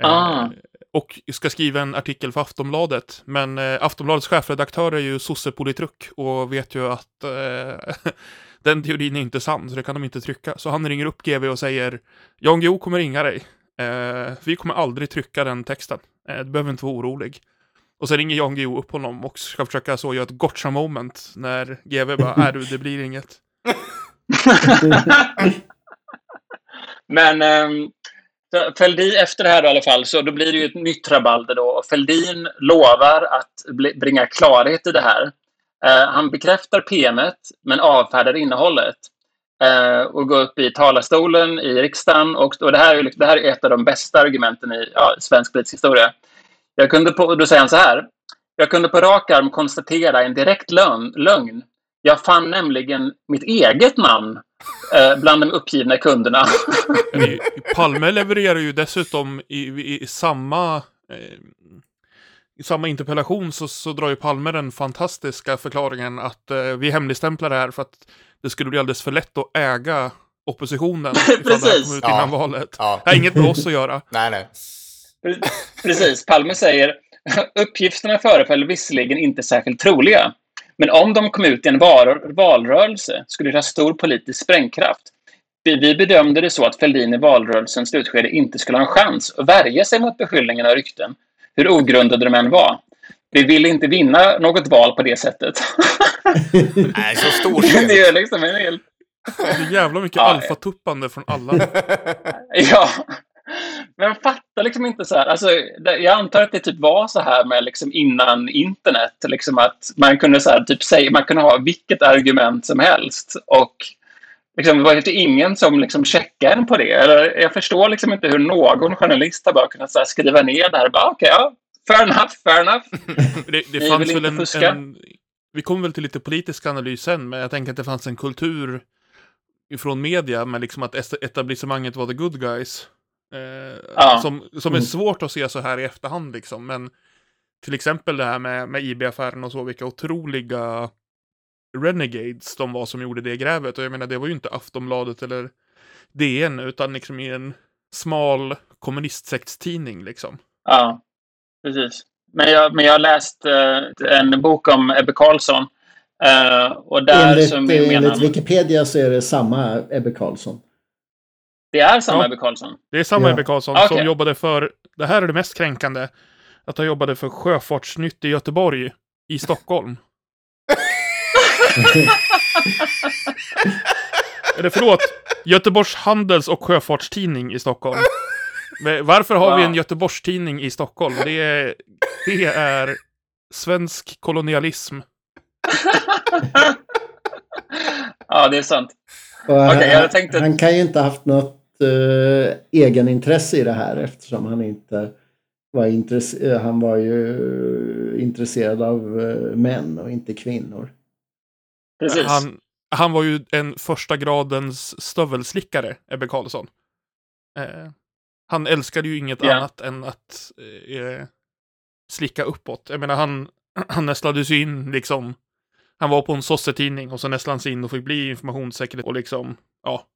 Eh, Ah. Och ska skriva en artikel för Aftonbladet. Men eh, Aftonbladets chefredaktör är ju sossepolitruk och vet ju att eh, den teorin är inte sann, så det kan de inte trycka. Så han ringer upp GV och säger Jan Guillou kommer ringa dig. Eh, vi kommer aldrig trycka den texten. Eh, du behöver inte vara orolig. Och sen ringer Jan Guillou upp honom och ska försöka så göra ett gotcha moment när GV bara, är du, det blir inget. Men um, Fälldin, efter det här då, i alla fall, så då blir det ju ett nytt rabalder då. Och Fälldin lovar att bringa klarhet i det här. Eh, han bekräftar PMet, men avfärdar innehållet. Eh, och går upp i talarstolen i riksdagen. Och, och det, här är, liksom, det här är ett av de bästa argumenten i ja, svensk politisk historia. Jag kunde på, då säger han så här. Jag kunde på rak arm konstatera en direkt lögn. lögn. Jag fann nämligen mitt eget namn eh, bland de uppgivna kunderna. I- Palme levererar ju dessutom i, i, i samma eh, i samma interpellation så, så drar ju Palme den fantastiska förklaringen att eh, vi hemligstämplar det här för att det skulle bli alldeles för lätt att äga oppositionen ifall det här Precis. kom ut Ja. innan valet. Ja. Det har inget med oss att göra. Nej, nej. Pre- Precis, Palme säger uppgifterna förefaller visserligen inte särskilt troliga. Men om de kom ut i en valrörelse skulle det ha stor politisk sprängkraft. Vi, vi bedömde det så att Fälldin i valrörelsens slutskede inte skulle ha en chans att värja sig mot beskyllningarna och rykten, hur ogrundade de än var. Vi ville inte vinna något val på det sättet. Nej, så stor det är liksom en hel... Det är jävla mycket Ja. alfatuppande från alla. Ja. Men jag fattar liksom inte så här. Alltså, jag antar att det typ var så här med liksom innan internet. Liksom att man kunde så här, typ säga, man kunde ha vilket argument som helst. Och liksom, det var ju ingen som liksom checkade en på det. Eller, jag förstår liksom inte hur någon journalist har bara kunnat så här, skriva ner det här. Bara, Okej, ja, fair enough, fair enough. Det, det Ni fanns väl inte en, fuska? en... Vi kommer väl till lite politisk analys sen, men jag tänker att det fanns en kultur från media med liksom att etablissemanget var the good guys. Eh, Ja. Som, som är Mm. svårt att se så här i efterhand liksom. Men till exempel det här med, med IB-affären och så, vilka otroliga renegades de var som gjorde det grävet. Och jag menar, det var ju inte Aftonbladet eller DN, utan liksom i en smal kommunistsektstidning liksom. Ja, precis. Men jag, men jag har läst eh, en bok om Ebbe Carlsson. Eh, och där Enligt, så menar enligt. Wikipedia så är det samma Ebbe Carlsson. Det är samma Ja. Ebbe Carlsson. Det är samma Ja. Ebbe Carlsson Okej. som jobbade för, det här är det mest kränkande, att han jobbade för Sjöfartsnytt i Göteborg i Stockholm. Eller förlåt, Göteborgs Handels och Sjöfartstidning i Stockholm. Men varför har vi en Wow. Göteborgstidning i Stockholm? Det är, det är svensk kolonialism. ja, det är sant. Okej, han, han kan ju inte haft något uh, egenintresse i det här eftersom han inte var intresserad. Han var ju intresserad av eh, män och inte kvinnor. Precis. Han, han var ju en första gradens stövelslickare, Ebbe Carlsson. Eh, han älskade ju inget Ja. annat än att eh, slicka uppåt. Jag menar, han, han nästlade sig in liksom. Han var på en sossetidning och så nästlade han sig in och fick bli informationssäkerhet och liksom, ja.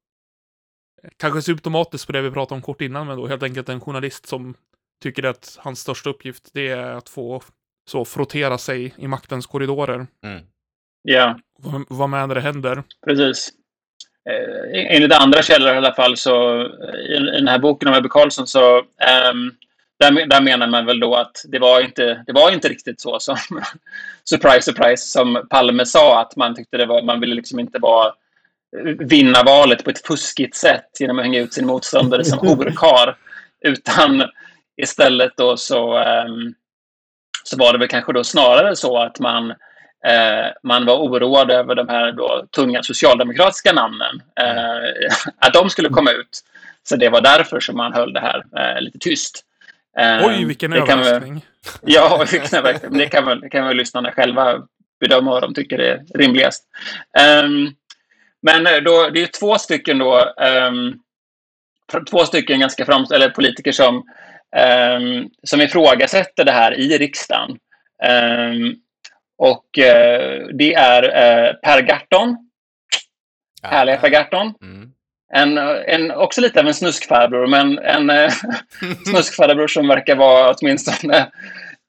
Kanske symptomatiskt på det vi pratade om kort innan, men då helt enkelt en journalist som tycker att hans största uppgift det är att få så frottera sig i maktens korridorer. Mm. Ja, Vad, vad med när det händer. precis. Eh, enligt andra källor i alla fall så i, i den här boken om Ebbe Carlsson så ehm, där, där menar man väl då att det var inte, det var inte riktigt så som surprise, surprise, som Palme sa att man tyckte det var, man ville liksom inte vara vinna valet på ett fuskigt sätt genom att hänga ut sin motståndare som horkar. Utan istället då så, ehm, så var det väl kanske då snarare så att man, eh, man var oroad över de här då tunga socialdemokratiska namnen. Eh, att de skulle komma ut. Så det var därför som man höll det här eh, lite tyst. Eh, Oj, vilken överraskning. Ja, vilken överraskning. det kan väl, det kan väl lyssnarna själva bedöma vad de tycker är rimligast. Ehm, men eh, då, det är två stycken då, fr- två stycken ganska fram, eller politiker som, um, som ifrågasätter det här i riksdagen. Ehm, och eh, det är eh, Per Gahrton, härliga Per Gahrton. Mm. En, en, också lite av en snuskfarbror, men en eh, snuskfarbror som verkar vara åtminstone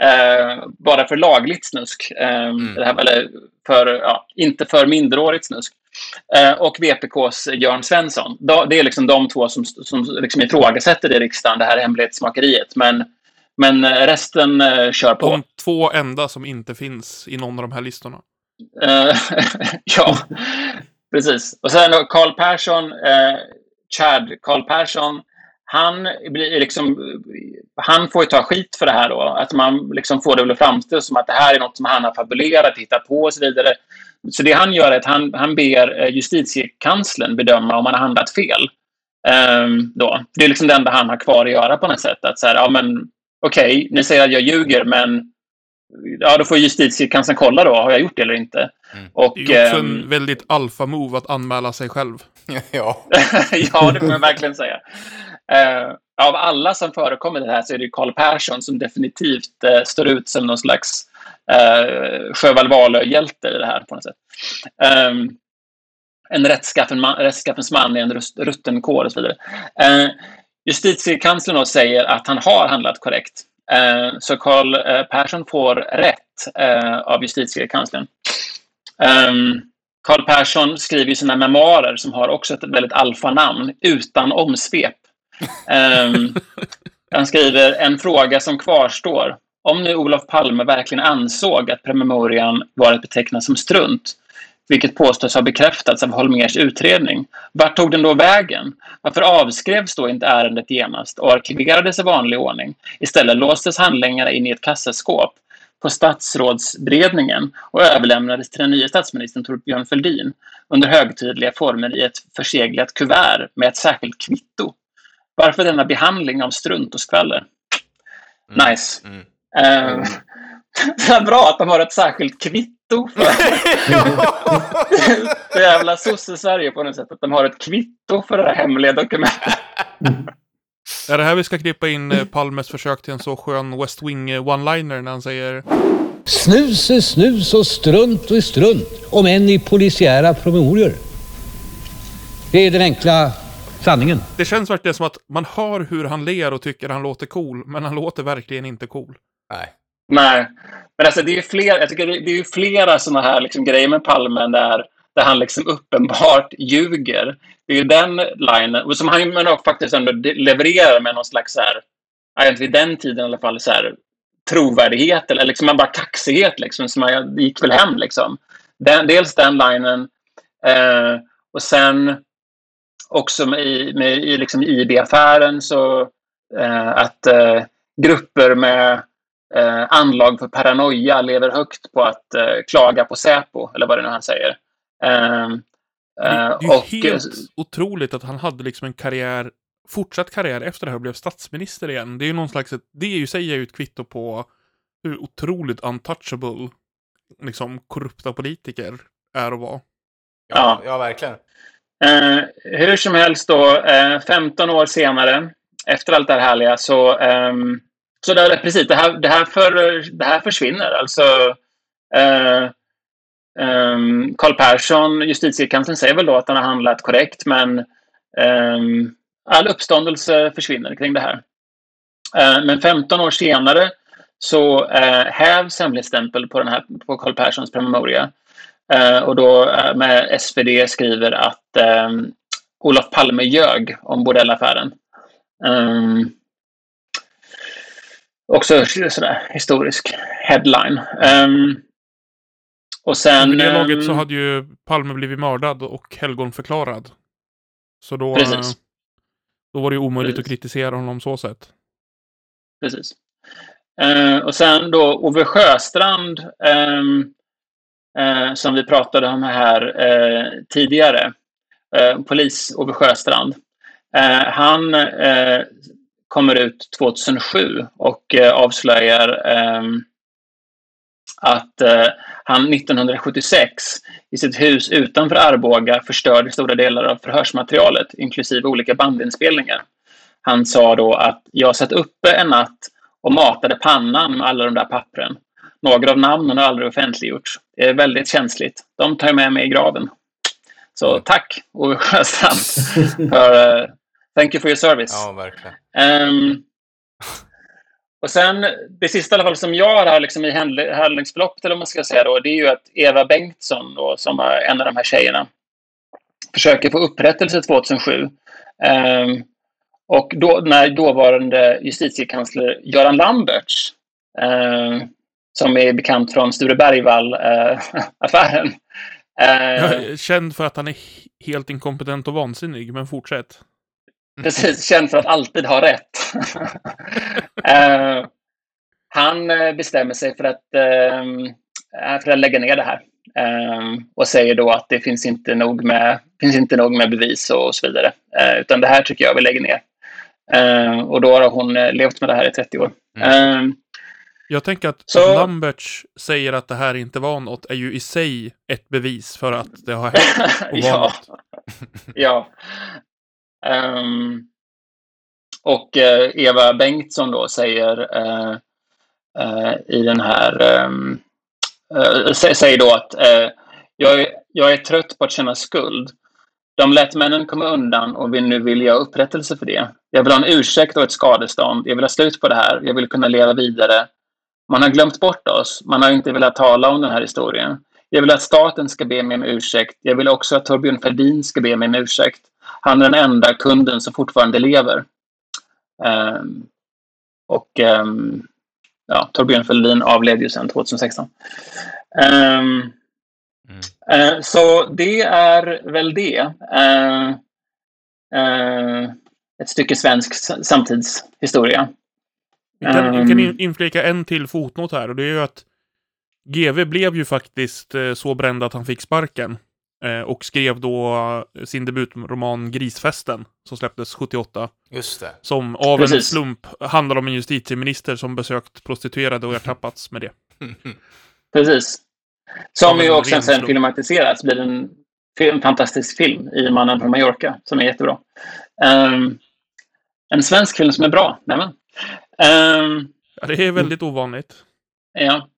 eh, bara för lagligt snusk. Eh, Mm. här, eller för, ja, inte för minderårigt snusk. Eh, och VPKs Jörn Svensson. Det är liksom de två som, som liksom ifrågasätter i riksdagen, det här hemlighetsmakeriet. Men, men eh, resten eh, kör på. De två enda som inte finns i någon av de här listorna. Ja, precis. Och sen då Carl Persson, eh, Chad Carl Persson, han, blir liksom, han får ju ta skit för det här då. Att man liksom får det att framstå som att det här är något som han har fabulerat, hittat på och så vidare. Så det han gör är att han, han ber eh, justitiekanslern bedöma om han har handlat fel. Ehm, då. Det är liksom det enda han har kvar att göra på något sätt. Att så här, ja men okej, ni säger att jag ljuger, men ja, då får justitiekanslern kolla då, har jag gjort det eller inte? Mm. Och, Det är också en väldigt alfa-move att anmäla sig själv. ja. ja, det får man verkligen säga. Eh, av alla som förekommer det här så är det Karl Persson som definitivt eh, står ut som någon slags uh, Sjöwall Wahlöö-hjälte i det här på något sätt. Ehm, en man, rättskaffens man i en rust- rutten kår och så vidare. Uh, justitiekanslern säger att han har handlat korrekt. Eh, så Karl eh, Persson får rätt eh, av justitiekanslern. Ehm, Karl Persson skriver ju sina memoarer som har också ett väldigt alfanamn utan omsvep. Ehm, han skriver en fråga som kvarstår. Om nu Olof Palme verkligen ansåg att promemorian var att beteckna som strunt, vilket påstås ha bekräftats av Holmers utredning, vart tog den då vägen? Varför avskrevs då inte ärendet genast och arkiverades i vanlig ordning? Istället låstes handlingarna in i ett kassaskåp på statsrådsberedningen och överlämnades till den nya statsministern Torbjörn Fälldin under högtidliga former i ett förseglat kuvert med ett särskilt kvitto. Varför denna behandling av strunt och skvaller? Mm. Nice. Mm. Det är bra att de har ett särskilt kvitto för det jävla sosse-Sverige på något sätt. Att de har ett kvitto för det här hemliga dokumentet. Är det här vi ska klippa in eh, Palmes försök till en så skön West Wing eh, one-liner när han säger Snus är snus och strunt är strunt, om än i polisiära promemorior. Det är den enkla sanningen. Det känns verkligen som att man hör hur han ler och tycker han låter cool, men han låter verkligen inte cool. Nej. Nej, men alltså det är ju fler, jag tycker det är flera sådana här liksom grejer med Palme där, där han liksom uppenbart ljuger. Det är ju den linen, och som han men också faktiskt ändå levererar med någon slags så här, inte, vid den tiden i alla fall, så här, trovärdighet eller liksom bara kaxighet liksom, som jag det gick väl hem liksom. Den, dels den linen eh, och sen också med, i- med, i liksom IB-affären så eh, att eh, grupper med eh, anlag för paranoia lever högt på att eh, klaga på Säpo, eller vad det nu han säger. Ehm, Det, eh, det är och, ju helt otroligt att han hade liksom en karriär, fortsatt karriär efter det här och blev statsminister igen. Det är ju någon slags, ett- det är ju, säger ju ett kvitto på hur otroligt untouchable liksom korrupta politiker är och var. Ja, Ja. ja. verkligen. Eh, hur som helst då, eh, 15 år senare, efter allt det här härliga, så, ehm, så där, precis, det här, det, här för, det här försvinner. Alltså, eh, eh, Carl Persson, justitiekanslern, säger väl då att han har handlat korrekt, men eh, all uppståndelse försvinner kring det här. Eh, men 15 år senare så eh, hävs hemligstämpel på, den här, på Carl Perssons promemoria. Eh, och då eh, med SvD skriver att eh, Olof Palme ljög om bordellaffären. Um, också sådär historisk headline. Ehm, och sen... Vid det laget så ehm, hade ju Palme blivit mördad och helgonförklarad. Så då, Precis. då var det ju omöjligt Precis. att kritisera honom så sätt. Precis. Eh, och sen då Ove Sjöstrand, ehm, eh, som vi pratade om här eh, tidigare. Eh, polis Ove Sjöstrand. Han kommer ut 2007 och eh, avslöjar ehm, att eh, han 1976 i sitt hus utanför Arboga förstörde stora delar av förhörsmaterialet, inklusive olika bandinspelningar. Han sa då att jag satt uppe en natt och matade pannan med alla de där pappren. Några av namnen har aldrig offentliggjorts. Det är väldigt känsligt. De tar jag med mig i graven. Så tack, Ove Sjöstrand, för uh, thank you for your service. Ja, verkligen. Ehm, och sen, det sista i alla fall som jag har här liksom i handlingsförloppet, eller man ska säga då, det är ju att Eva Bengtsson, då, som är en av de här tjejerna, försöker få upprättelse 2007. Ehm, och då, när dåvarande justitiekansler Göran Lamberts, ehm, som är bekant från Sture Bergvall-affären, eh, Jag är känd för att han är he- helt inkompetent och vansinnig, men fortsätt. Precis, känd för att alltid ha rätt. Eh, han eh, bestämmer sig för att, eh, för att lägga ner det här. Eh, och säger då att det finns inte nog med, finns inte nog med bevis och så vidare. Eh, utan det här tycker jag vi lägger ner. Eh, och då har hon eh, levt med det här i 30 år. Eh, Jag tänker att Så- Lamberts säger att det här inte var något är ju i sig ett bevis för att det har hänt och ja. ja. Ehm, och eh, Eva Bengtsson då säger eh, eh, i den här... Um, säger då att jag, är, jag är trött på att känna skuld. De lät männen komma undan och vill, nu vill jag upprättelse för det. Jag vill ha en ursäkt och ett skadestånd. Jag vill ha slut på det här. Jag vill kunna leva vidare. Man har glömt bort oss. Man har inte velat tala om den här historien. Jag vill att staten ska be mig om ursäkt. Jag vill också att Torbjörn Fälldin ska be mig om ursäkt. Han är den enda kunden som fortfarande lever. Ehm, och ehm, ja, Torbjörn Fälldin avled ju sen 2016. Ehm, eh, så det är väl det. Eh, eh, ett stycke svensk samtidshistoria. Vi kan, vi kan in- inflika en till fotnot här och det är ju att GV blev ju faktiskt eh, så bränd att han fick sparken. Eh, och skrev då sin debutroman Grisfesten som släpptes 78. Just det. Som av en Precis. slump handlar om en justitieminister som besökt prostituerade och ertappats med det. Precis. Som men ju också sen slump. filmatiserats. blir en, en fantastisk film i Mannen från Mallorca som är jättebra. Um, en svensk film som är bra. Nämen. Um, Ja, det är väldigt ovanligt. Ja.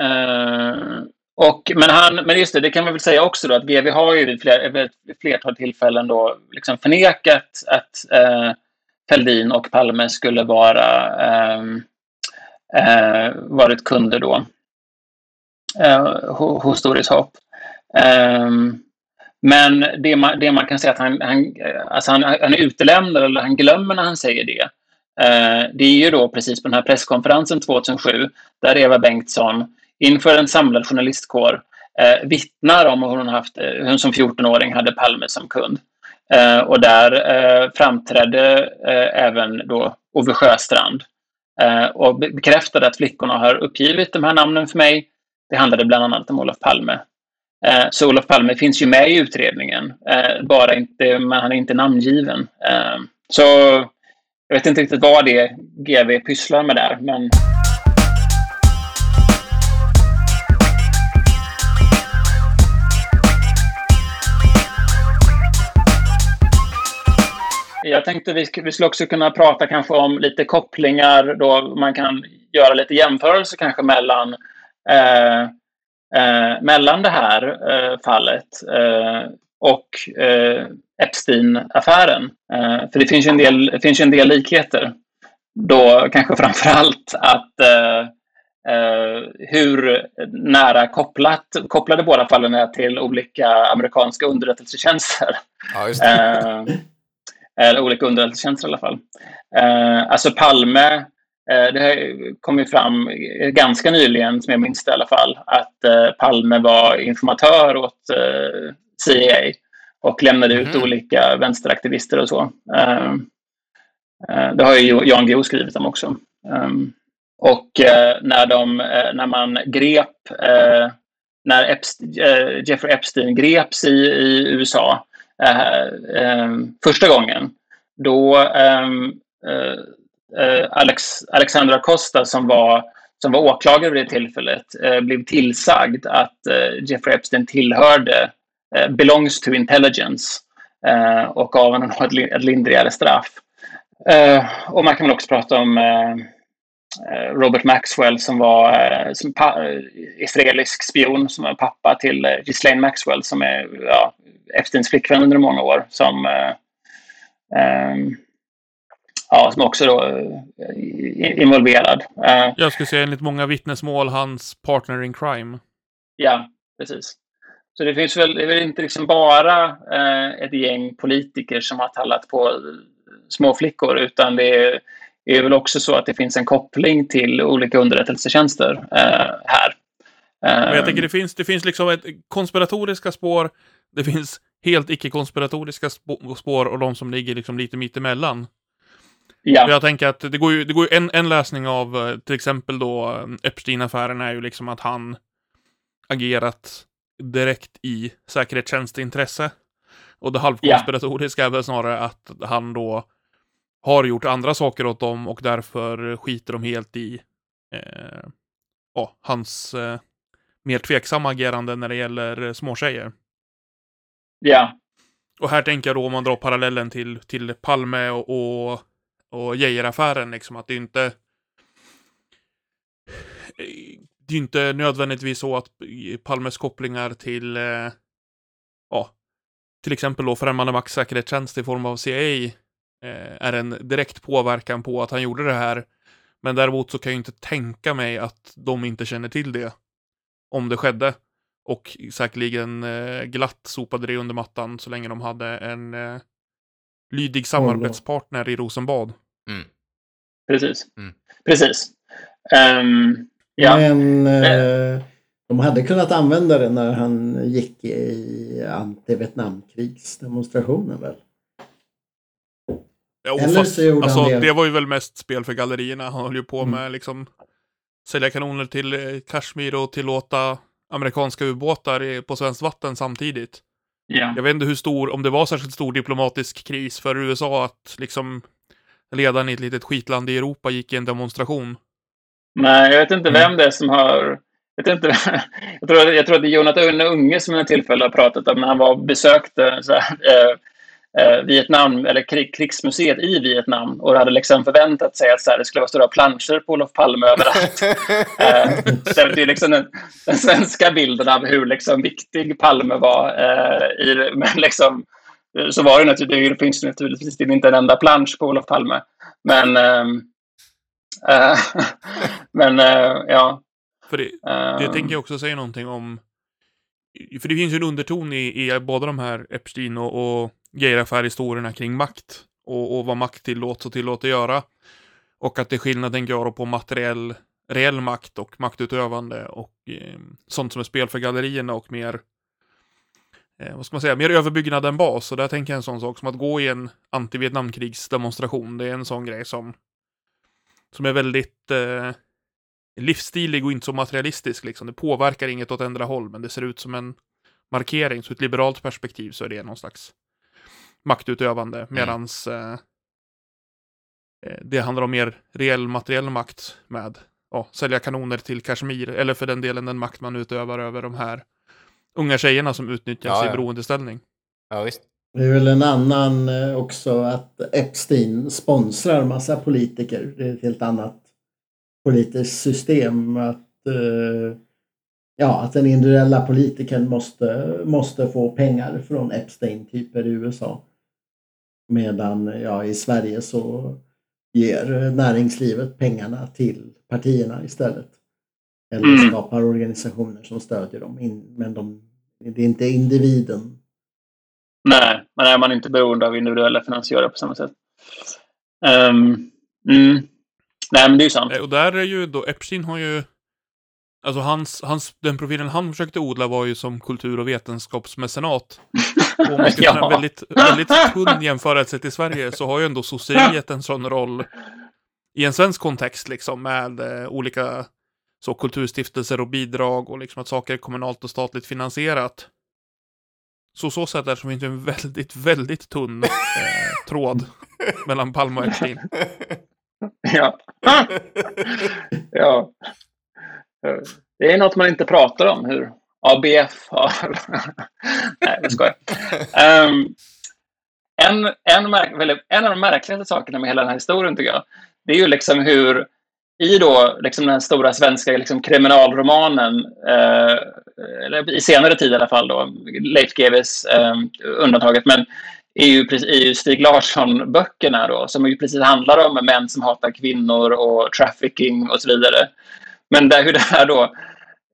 Eh, och, men, han, men just det, det kan man väl säga också då att GV har ju vid, fler, vid ett flertal tillfällen då liksom förnekat att eh, Fälldin och Palme skulle vara eh, eh, varit kunder då eh, hos Doris Hopp. Ehm, men det man, det man kan säga att han, han, eh, alltså han, han är utelämnad eller han glömmer när han säger det. Eh, det är ju då precis på den här presskonferensen 2007 där Eva Bengtsson inför en samlad journalistkår eh, vittnar om hur hon, haft, hur hon som 14-åring hade Palme som kund. Eh, och där eh, framträdde eh, även då Ove Sjöstrand eh, och bekräftade att flickorna har uppgivit de här namnen för mig. Det handlade bland annat om Olof Palme. Eh, så Olof Palme finns ju med i utredningen, eh, bara inte, men han är inte namngiven. Så jag vet inte riktigt vad det är GV pysslar med där, men... Jag tänkte vi, vi skulle också kunna prata kanske om lite kopplingar då man kan göra lite jämförelser kanske mellan eh, eh, mellan det här eh, fallet eh, och eh, Epstein-affären. Eh, för det finns ju en del, finns en del likheter. Då kanske framför allt att hur nära kopplat, kopplade båda fallen är till olika amerikanska underrättelsetjänster. Ja. Eller olika underrättelsetjänster i alla fall. alltså Palme det kom ju fram ganska nyligen, som jag minns det i alla fall, att Palme var informatör åt CIA och lämnade ut mm. olika vänsteraktivister och så. Det har ju Jan Guillou skrivit om också. Um, och när, de, när man grep, när Epst Jeffrey Epstein greps i, i USA Eh, eh, första gången, då ehm, eh, Alex, Alexandra Costa som var som var åklagare vid det tillfället blev tillsagd att Jeffrey Epstein tillhörde Eh, belongs to intelligence eh, och gav honom ett lindrigare straff. Eh, och man kan väl också prata om Robert Maxwell som var som israelisk spion som var pappa till Ghislaine Maxwell som är ja, Epsteins flickvän under många år. Som, um, ja, som också då involverad. Jag skulle säga enligt många vittnesmål hans partner in crime. Ja, precis. Så det finns väl, det är väl inte liksom bara eh, ett gäng politiker som har tallat på småflickor utan det är, är väl också så att det finns en koppling till olika underrättelsetjänster eh, här. Men jag tänker det finns, det finns liksom ett konspiratoriska spår, det finns helt icke-konspiratoriska spår och de som ligger liksom lite mittemellan. Ja. Jag tänker att det går ju, det går ju en, en läsning av eh, till exempel då eh, Epstein-affären är ju liksom att han agerat direkt i säkerhetstjänstintresse. Och det halvkonspiratoriska yeah. är väl snarare att han då har gjort andra saker åt dem och därför skiter de helt i eh, ja, hans eh, mer tveksamma agerande när det gäller småtjejer. Ja. Och här tänker jag då om man drar parallellen till, till Palme och, och, och Geijer-affären, liksom att det inte det är ju inte nödvändigtvis så att Palmes kopplingar till, eh, ja, till exempel då främmande maktsäkerhetstjänst i form av CIA är en direkt påverkan på att han gjorde det här. Men däremot så kan jag inte tänka mig att de inte känner till det. Om det skedde. Och säkerligen eh, glatt sopade det under mattan så länge de hade en eh, lydig samarbetspartner i Rosenbad. Mm. Precis. Mm. Precis. Um, Ja. Men eh, de hade kunnat använda det när han gick i anti-Vietnamkrigsdemonstrationen väl? Ja, Eller fast, så gjorde alltså, han det. det var ju väl mest spel för gallerierna. Han höll ju på mm. med liksom sälja kanoner till eh, Kashmir och tillåta amerikanska ubåtar på svenskt vatten samtidigt. Ja. Jag vet inte hur stor, om det var särskilt stor diplomatisk kris för USA att liksom ledaren i ett litet skitland i Europa gick i en demonstration. Nej, jag vet inte vem det är som har... Jag, vet inte, jag, tror, jag tror att det är Jonathan Unge som ett tillfälle har pratat om när han var besökte så här, eh, Vietnam, eller krig, krigsmuseet i Vietnam och hade liksom förväntat sig att så här, det skulle vara stora planscher på Olof Palme överallt. eh, så det är liksom den, den, svenska bilden av hur liksom viktig Palme var. Eh, i, men liksom, så var det naturligtvis, det finns naturligtvis inte en enda plansch på Olof Palme. Men, ehm, eh, men eh, ja. För det, det tänker jag också säga någonting om. För det finns ju en underton i, i båda de här Epstein och, och Geiraffär-historierna kring makt. Och, och vad makt tillåts och tillåter göra. Och att det är skillnad, tänker jag, på materiell, reell makt och maktutövande och eh, sånt som är spel för gallerierna och mer eh, vad ska man säga, mer överbyggnad än bas. Och där tänker jag en sån sak som att gå i en anti-Vietnamkrigsdemonstration. Det är en sån grej som, som är väldigt eh, livsstilig och inte så materialistisk. Liksom. Det påverkar inget åt ändra håll, men det ser ut som en markering. Så ur ett liberalt perspektiv så är det någon slags maktutövande, medans eh, eh, det handlar om mer reell materiell makt med ja, sälja kanoner till Kashmir, eller för den delen den makt man utövar över de här unga tjejerna som utnyttjas Ja, i ja. beroendeställning. Ja, visst. Det är väl en annan eh, också att Epstein sponsrar massa politiker. Det är ett helt annat politiskt system. Att, eh, ja, att den individuella politikern måste, måste få pengar från Epstein-typer i USA. Medan ja, i Sverige så ger näringslivet pengarna till partierna istället. Eller Mm. skapar organisationer som stödjer dem. In, men de, det är inte individen Nej, men är man inte beroende av individuella finansiärer på samma sätt. Ehm, mm. Nej, men det är ju sant. Eh, Och där är ju då, Epstein har ju, alltså hans, hans, den profilen han försökte odla var ju som kultur och vetenskapsmecenat. Och om man ska göra en väldigt, väldigt tunn jämförelse till Sverige så har ju ändå sosseriet en sån roll i en svensk kontext liksom med eh, olika så kulturstiftelser och bidrag och liksom att saker är kommunalt och statligt finansierat. Så så sätt är det som inte en väldigt, väldigt tunn eh, tråd mellan Palme och Epstein. Ja. ja. Det är något man inte pratar om, hur ABF har... Nej, jag skojar. Um, en, en, märk, en av de märkligaste sakerna med hela den här historien, tycker jag, det är ju liksom hur i då liksom den stora svenska liksom kriminalromanen, eh, eller i senare tid i alla fall då, Leif GWs eh, undantaget, men i ju, ju Stig Larsson-böckerna då, som ju precis handlar om män som hatar kvinnor och trafficking och så vidare. Men där, hur det här då,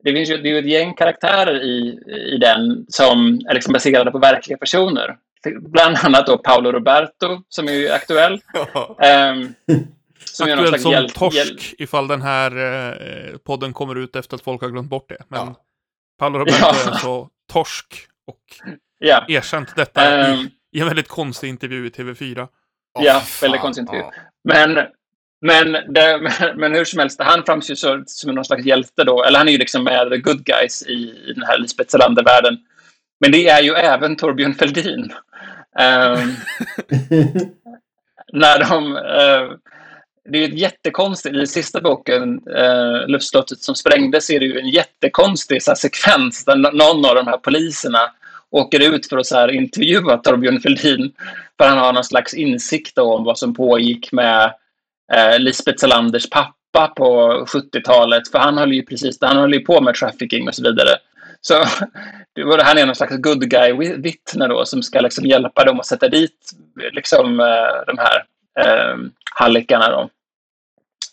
det finns ju, det är ju ett gäng karaktärer i, i den som är liksom baserade på verkliga personer. Bland annat då Paolo Roberto, som är ju aktuell. Ehm, som är någon Aktuell slags som hjäl- torsk hjäl- ifall den här eh, podden kommer ut efter att folk har glömt bort det. Men Ja. Paolo Roberto Ja. är alltså torsk och Ja, erkänt detta Ehm. i, i en väldigt konstig intervju i TV4. Ja, fy väldigt fan. konstig intervju. Ja. Men, men, det, men, hur som helst, han framstår så, som någon slags hjälte då. Eller han är ju liksom med the good guys i, i den här Lisbeth Salander-världen. Men det är ju även Torbjörn Fälldin. Ehm, när de... eh, det är ju ett jättekonstigt, i sista boken, uh, Luftslottet som sprängdes, är det ju en jättekonstig så här, sekvens där någon av de här poliserna åker ut för att så här, intervjua Torbjörn Fälldin. För han har någon slags insikt om vad som pågick med eh, Lisbeth Salanders pappa på 70-talet. För han höll ju precis han höll ju på med trafficking och så vidare. Så det var, han är någon slags good guy-vittne då som ska liksom hjälpa dem att sätta dit liksom, eh, de här eh, hallickarna. Då.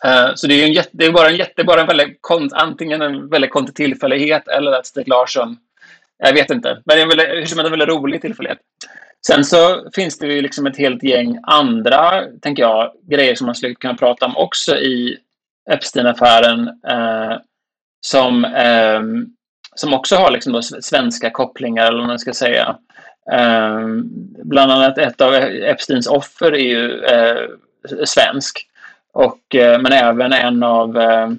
Eh, så det är, en jätte, det är bara en, jätte, bara en väldigt antingen en väldigt konstig tillfällighet eller att Stig Larsson jag vet inte. Men det är en väldigt, det är en väldigt rolig tillfällighet. Sen så finns det ju liksom ett helt gäng andra, tänker jag, grejer som man skulle kunna prata om också i Epstein-affären. Eh, som, eh, som också har liksom då svenska kopplingar, eller vad man ska säga. Eh, bland annat ett av Epsteins offer är ju eh, svensk. Och, eh, men även en av eh,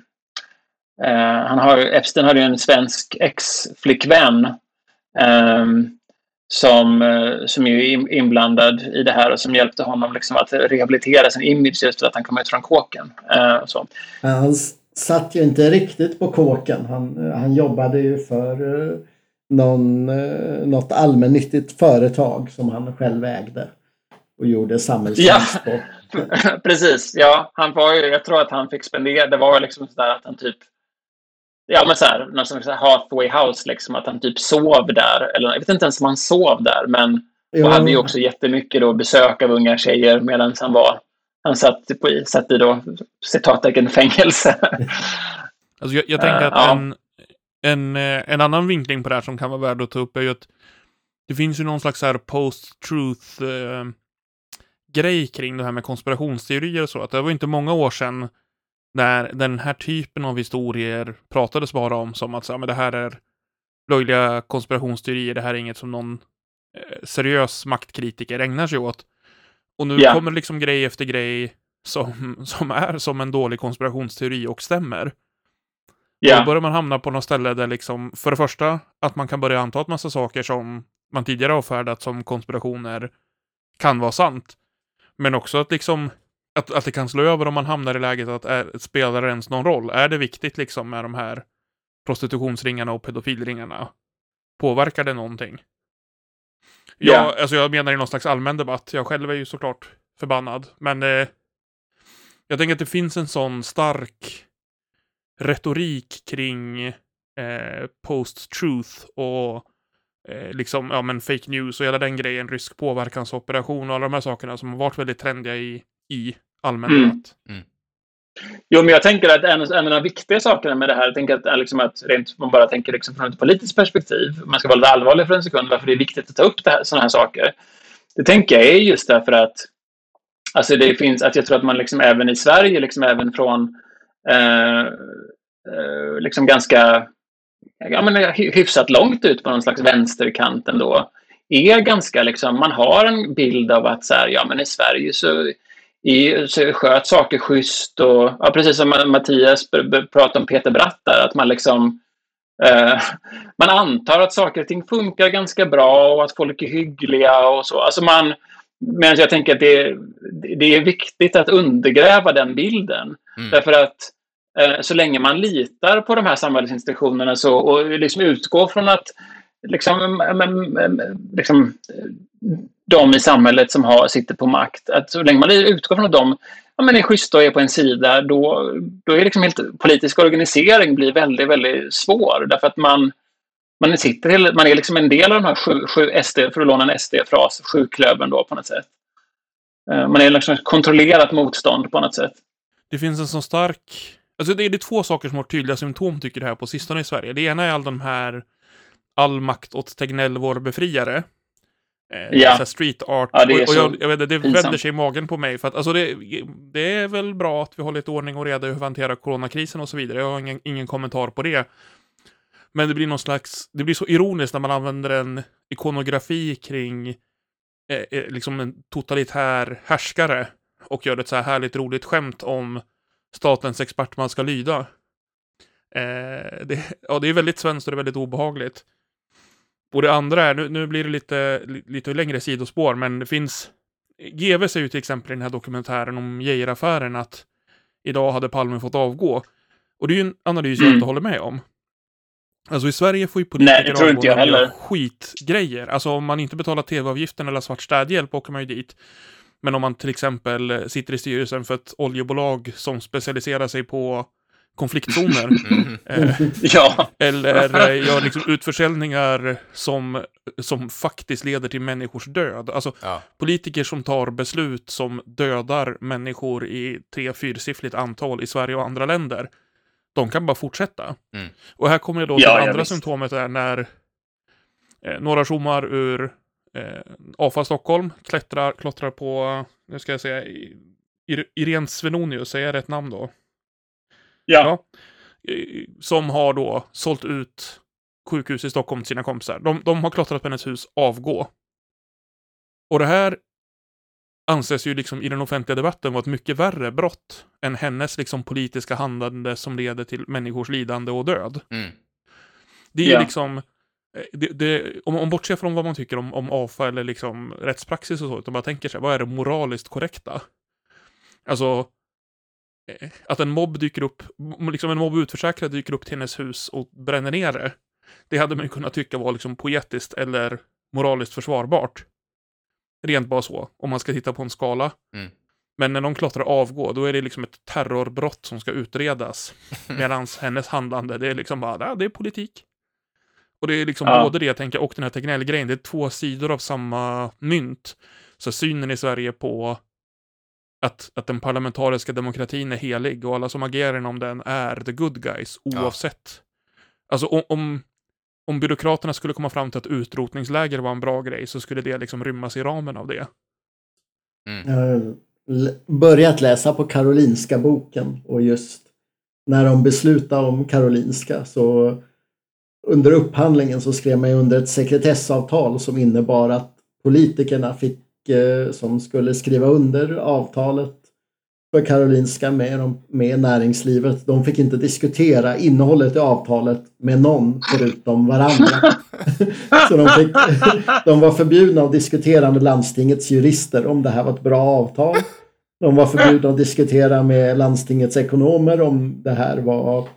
eh han har, Epstein hade ju en svensk ex-flickvän ehm, som, eh, som är in- inblandad i det här och som hjälpte honom liksom att rehabilitera sin image just för att han kom ut från kåken. Eh, och så. Han satt ju inte riktigt på kåken. Han, han jobbade ju för eh, någon, eh, något allmännyttigt företag som han själv ägde och gjorde samhällstjänst på. Precis, ja. Han var ju, jag tror att han fick spendera, det var liksom sådär att han typ Ja, men så här, någon som säger Hathaway House, liksom, att han typ sov där. Eller jag vet inte ens om han sov där, men och hade ju också jättemycket då besök av unga tjejer medan han var han satt, på, satt i då citattecken fängelse. Alltså jag, jag tänker att ja. en, en, eh, en annan vinkling på det här som kan vara värd att ta upp är ju att det finns ju någon slags här post-truth eh, grej kring det här med konspirationsteorier och så. Att det var inte många år sedan när den här typen av historier pratades bara om som att så, men det här är löjliga konspirationsteorier, det här är inget som någon eh, seriös maktkritiker ägnar sig åt. Och nu Ja. kommer liksom grej efter grej som, som är som en dålig konspirationsteori och stämmer. Då ja, börjar man hamna på något ställe där liksom, för det första, att man kan börja anta att massa saker som man tidigare avfärdat som konspirationer kan vara sant. Men också att liksom, att, att det kan slå över om man hamnar i läget att är, spelar det ens någon roll? Är det viktigt liksom med de här prostitutionsringarna och pedofilringarna? Påverkar det någonting? Ja. Ja, alltså jag menar i någon slags allmän debatt. Jag själv är ju såklart förbannad. Men eh, jag tänker att det finns en sån stark retorik kring eh, post-truth och eh, liksom, ja men fake news och hela den grejen, rysk påverkansoperation och alla de här sakerna som har varit väldigt trendiga i, i allmän Mm. debatt. Jo, men jag tänker att en, en av de viktiga sakerna med det här, jag tänker att, är liksom att rent, man bara tänker liksom från ett politiskt perspektiv, man ska vara lite allvarlig för en sekund, varför det är viktigt att ta upp sådana här saker. Det tänker jag är just därför att alltså det finns, att jag tror att man liksom även i Sverige, liksom även från eh, eh, liksom ganska ja, men hy- hyfsat långt ut på någon slags vänsterkant ändå, är ganska liksom, man har en bild av att så här, ja men i Sverige så i, sköt saker schysst och ja, precis som Mattias pratade om Peter Bratt där, att man liksom eh, man antar att saker och ting funkar ganska bra och att folk är hyggliga och så. Alltså man, men jag tänker att det, det är viktigt att undergräva den bilden. Mm. Därför att eh, så länge man litar på de här samhällsinstitutionerna så, och liksom utgår från att liksom, liksom, de i samhället som har, sitter på makt, att så länge man utgår från att de ja, men är schyssta och är på en sida, då, då är liksom helt, politisk organisering blir väldigt, väldigt svår. Därför att man, man, sitter, hela- man är liksom en del av de här sju, sju SD, för att låna en SD-fras, sjuklövern då på något sätt. Eh, man är liksom ett kontrollerat motstånd på något sätt. Det finns en sån stark... Alltså det är det två saker som har tydliga symptom tycker jag, här på sistone i Sverige. Det ena är all de här all makt åt Tegnell, vår befriare. Eh, Ja. street art. Ja, det är och, jag, jag vet, det vänder sig i magen på mig. För att alltså det, det är väl bra att vi har lite ordning och reda i hur vi hanterar coronakrisen och så vidare. Jag har ingen, ingen kommentar på det. Men det blir någon slags, det blir så ironiskt när man använder en ikonografi kring eh, eh, liksom en totalitär härskare och gör ett så här härligt roligt skämt om statens expertman ska lyda. Eh, det, ja, det är väldigt svenskt och det är väldigt obehagligt. Och det andra är, nu, nu blir det lite, li- lite längre sidospår, men det finns... GV säger ju till exempel i den här dokumentären om Geijeraffären att idag hade Palme fått avgå. Och det är ju en analys jag Mm. inte håller med om. Alltså i Sverige får ju politiker Nej, det tror inte jag heller. skitgrejer. Alltså om man inte betalar tv-avgiften eller svart städhjälp åker man ju dit. Men om man till exempel sitter i styrelsen för ett oljebolag som specialiserar sig på konfliktzoner. Mhm. eh, Ja, eller eh, gör liksom utförsäljningar som, som faktiskt leder till människors död. Alltså Ja. politiker som tar beslut som dödar människor i tre, fyrsiffrigt antal i Sverige och andra länder. De kan bara fortsätta. Mm. Och här kommer jag då till Ja, det andra visst. symptomet är när eh, några tjommar ur eh, AFA Stockholm klättrar, klottrar på, nu ska jag säga, Irene Svenonius, säger jag rätt namn då? Ja. eh, som har då sålt ut sjukhus i Stockholm till sina kompisar. De, de har klottrat på hennes hus, avgå. Och det här anses ju liksom i den offentliga debatten vara ett mycket värre brott än hennes liksom politiska handlande som leder till människors lidande och död. Mm. Det är Ja. liksom, eh, det, det, om man bortser från vad man tycker om, om AFA eller liksom rättspraxis och så, utan bara tänker sig, vad är det moraliskt korrekta? Alltså, att en mobb dyker upp, liksom en mobb utförsäkrad dyker upp till hennes hus och bränner ner det. det hade man ju kunnat tycka var liksom poetiskt eller moraliskt försvarbart. Rent bara så, om man ska titta på en skala. Mm. Men när någon klottrar avgå, då är det liksom ett terrorbrott som ska utredas. Medan hennes handlande, det är liksom bara, det är politik. Och det är liksom Ja. både det jag tänker och den här Tegnell-grejen, det är två sidor av samma mynt. Så synen i Sverige på att, att den parlamentariska demokratin är helig och alla som agerar inom den är the good guys, oavsett. Alltså om, om, om byråkraterna skulle komma fram till att utrotningsläger var en bra grej så skulle det liksom rymmas i ramen av det. Jag har börjat läsa på Karolinska boken och just när de beslutade om Karolinska så under upphandlingen så skrev man ju under ett sekretessavtal som innebar att politikerna fick, som skulle skriva under avtalet för Karolinska med, med näringslivet, de fick inte diskutera innehållet i avtalet med någon förutom varandra. så de, fick, de var förbjudna att diskutera med landstingets jurister om det här var ett bra avtal. De var förbjudna att diskutera med landstingets ekonomer om det här var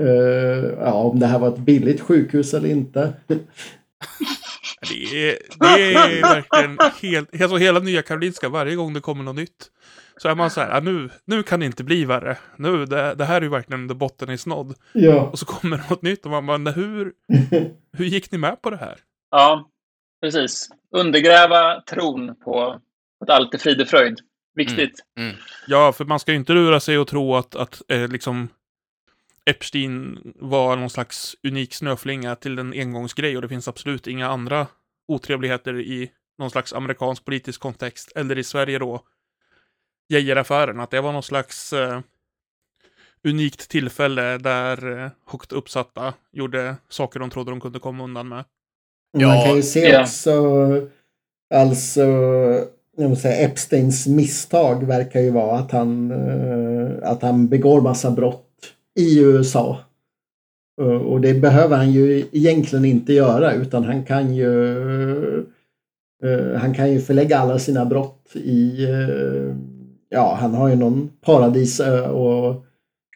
eh, ja, om det här var ett billigt sjukhus eller inte. Det är, det är verkligen helt, alltså hela Nya Karolinska, varje gång det kommer något nytt. Så är man så här, ja, nu, nu kan det inte bli värre. Nu, det, det här är ju verkligen the botten is nådd. Ja. Och så kommer det något nytt och man bara, "Nej, hur, hur gick ni med på det här? Ja, precis. Undergräva tron på att allt är frid och fröjd. Viktigt. Mm. Ja, för man ska ju inte lura sig och tro att, att eh, liksom Epstein var någon slags unik snöflinga till en engångsgrej och det finns absolut inga andra otrevligheter i någon slags amerikansk politisk kontext eller i Sverige då Geijeraffären, att det var någon slags eh, unikt tillfälle där eh, högt uppsatta gjorde saker de trodde de kunde komma undan med. Man Ja, kan ju se ja. också, alltså, jag måste säga, Epsteins misstag verkar ju vara att han, eh, att han begår massa brott i USA. Eh, Och det behöver han ju egentligen inte göra utan han kan ju eh, han kan ju förlägga alla sina brott i eh, ja, han har ju någon paradisö och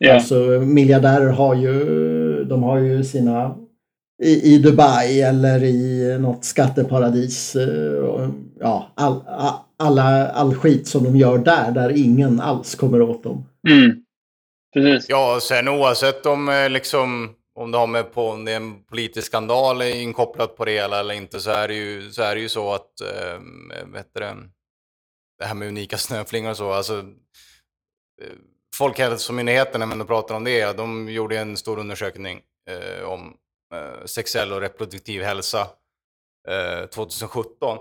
Ja. Alltså miljardärer har ju, de har ju sina i, i Dubai eller i något skatteparadis. Ja, all, all, alla, all skit som de gör där, där ingen alls kommer åt dem. Mm. Precis. Ja, sen oavsett om, eh, liksom, om det har med på, om det är en politisk skandal inkopplat på det hela eller inte så är det ju så, är det ju så att äh, vet du, det, här med unika snöflingor och så, alltså eh, Folkhälsomyndigheten, när man pratar om det, de gjorde en stor undersökning eh, om eh, sexuell och reproduktiv hälsa eh, 2017.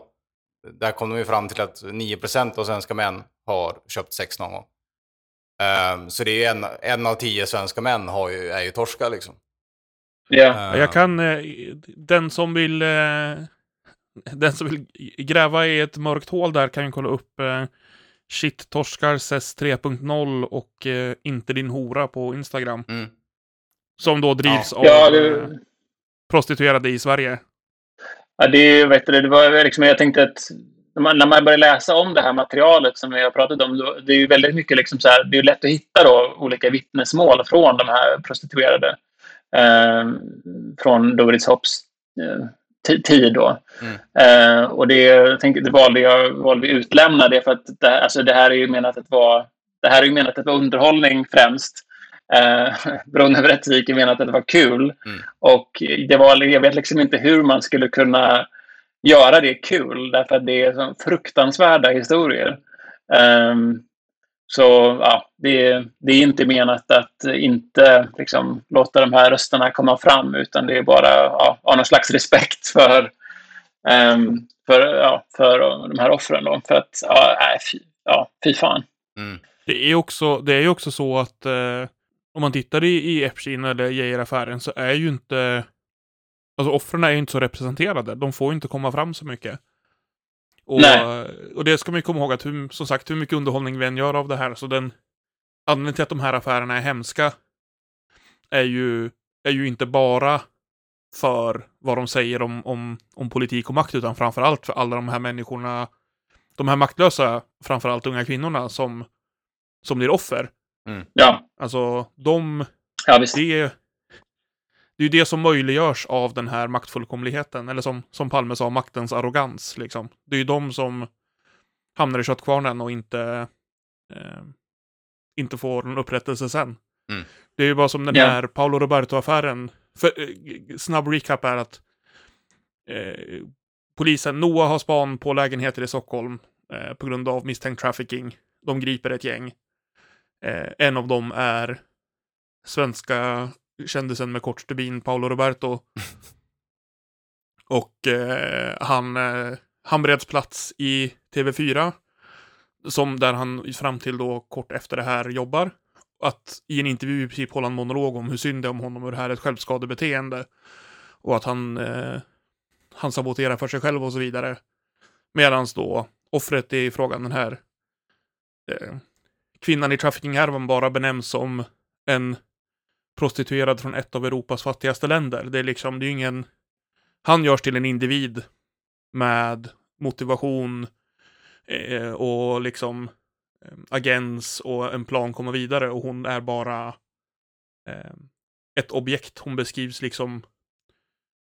Där kom de ju fram till att 9% av svenska män har köpt sex någon gång. Ehm, så det är en, en av tio svenska män har ju, är ju torska liksom. Ja. Ehm, Jag kan, eh, den som vill eh, den som vill gräva i ett mörkt hål där kan ju kolla upp eh, Shit Torskar SES 3.0 och Inte din hora på Instagram. Mm. Som då drivs av Ja, det, prostituerade i Sverige. ja, det, vet du, det var liksom, jag tänkte att när man, när man börjar läsa om det här materialet som vi har pratat om, då, det är ju väldigt mycket liksom så här, det är lätt att hitta då olika vittnesmål från de här prostituerade. Eh, från Doris Hopps eh, ti- tid då. Mm. Eh, och det, jag tänker, det valde jag valde vi utlämna det för att det, alltså det här är ju menat att vara det här är ju menat att vara underhållning främst. Eh, Bron över etik är menat att det var kul. Mm. Och det var, jag vet liksom inte hur man skulle kunna göra det kul därför att det är så fruktansvärda historier. Um, så ja, det, det är inte menat att inte liksom, låta de här rösterna komma fram utan det är bara ja, någon slags respekt för, um, för, ja, för de här offren. Då. För att, ja, nej, fy, ja, fy fan. Mm. Det är också, det är ju också så att eh, om man tittar i, i Epstein eller Geijer-affären så är ju inte Alltså offren är ju inte så representerade. De får ju inte komma fram så mycket. Och, Nej. och det ska man ju komma ihåg att hur, som sagt hur mycket underhållning vi än gör av det här så den anledningen till att de här affärerna är hemska är ju, är ju inte bara för vad de säger om, om, om politik och makt utan framförallt för alla de här människorna de här maktlösa, framförallt unga kvinnorna som, som blir offer. Ja, Alltså de, ja visst. det, det är ju det som möjliggörs av den här maktfullkomligheten, eller som, som Palme sa, maktens arrogans. Liksom. Det är ju de som hamnar i köttkvarnen och inte, eh, inte får någon upprättelse sen. Mm. Det är ju bara som den här Paolo Roberto-affären. Eh, snabb recap är att eh, polisen, Noah har span på lägenheter i Stockholm eh, på grund av misstänkt trafficking. De griper ett gäng. Eh, en av dem är svenska kändisen med kort stubin, Paolo Roberto. Och eh, han, eh, han bereds plats i TV4. Som där han fram till då kort efter det här jobbar. Att i en intervju i princip hålla en monolog om hur synd det är om honom och det här är ett självskadebeteende. Och att han, eh, han saboterar för sig själv och så vidare. Medan då offret är i frågan den här eh, kvinnan i trafficking-härvan bara benämns som en prostituerad från ett av Europas fattigaste länder. Det är liksom, det är ingen... Han görs till en individ med motivation eh, och liksom eh, agens och en plan komma vidare och hon är bara eh, ett objekt. Hon beskrivs liksom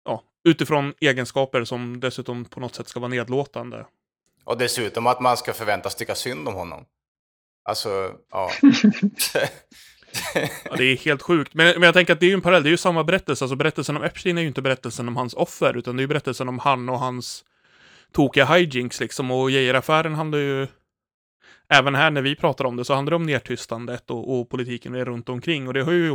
ja, utifrån egenskaper som dessutom på något sätt ska vara nedlåtande. Och dessutom att man ska förväntas tycka synd om honom. Alltså, ja. Ja, det är helt sjukt. Men, men jag tänker att det är ju en parallell, det är ju samma berättelse. Alltså berättelsen om Epstein är ju inte berättelsen om hans offer, utan det är ju berättelsen om han och hans tokiga hijinks liksom. Och Geijer-affären handlar ju, även här när vi pratar om det, så handlar det om nedtystandet och, och politiken runt omkring. Och det har ju,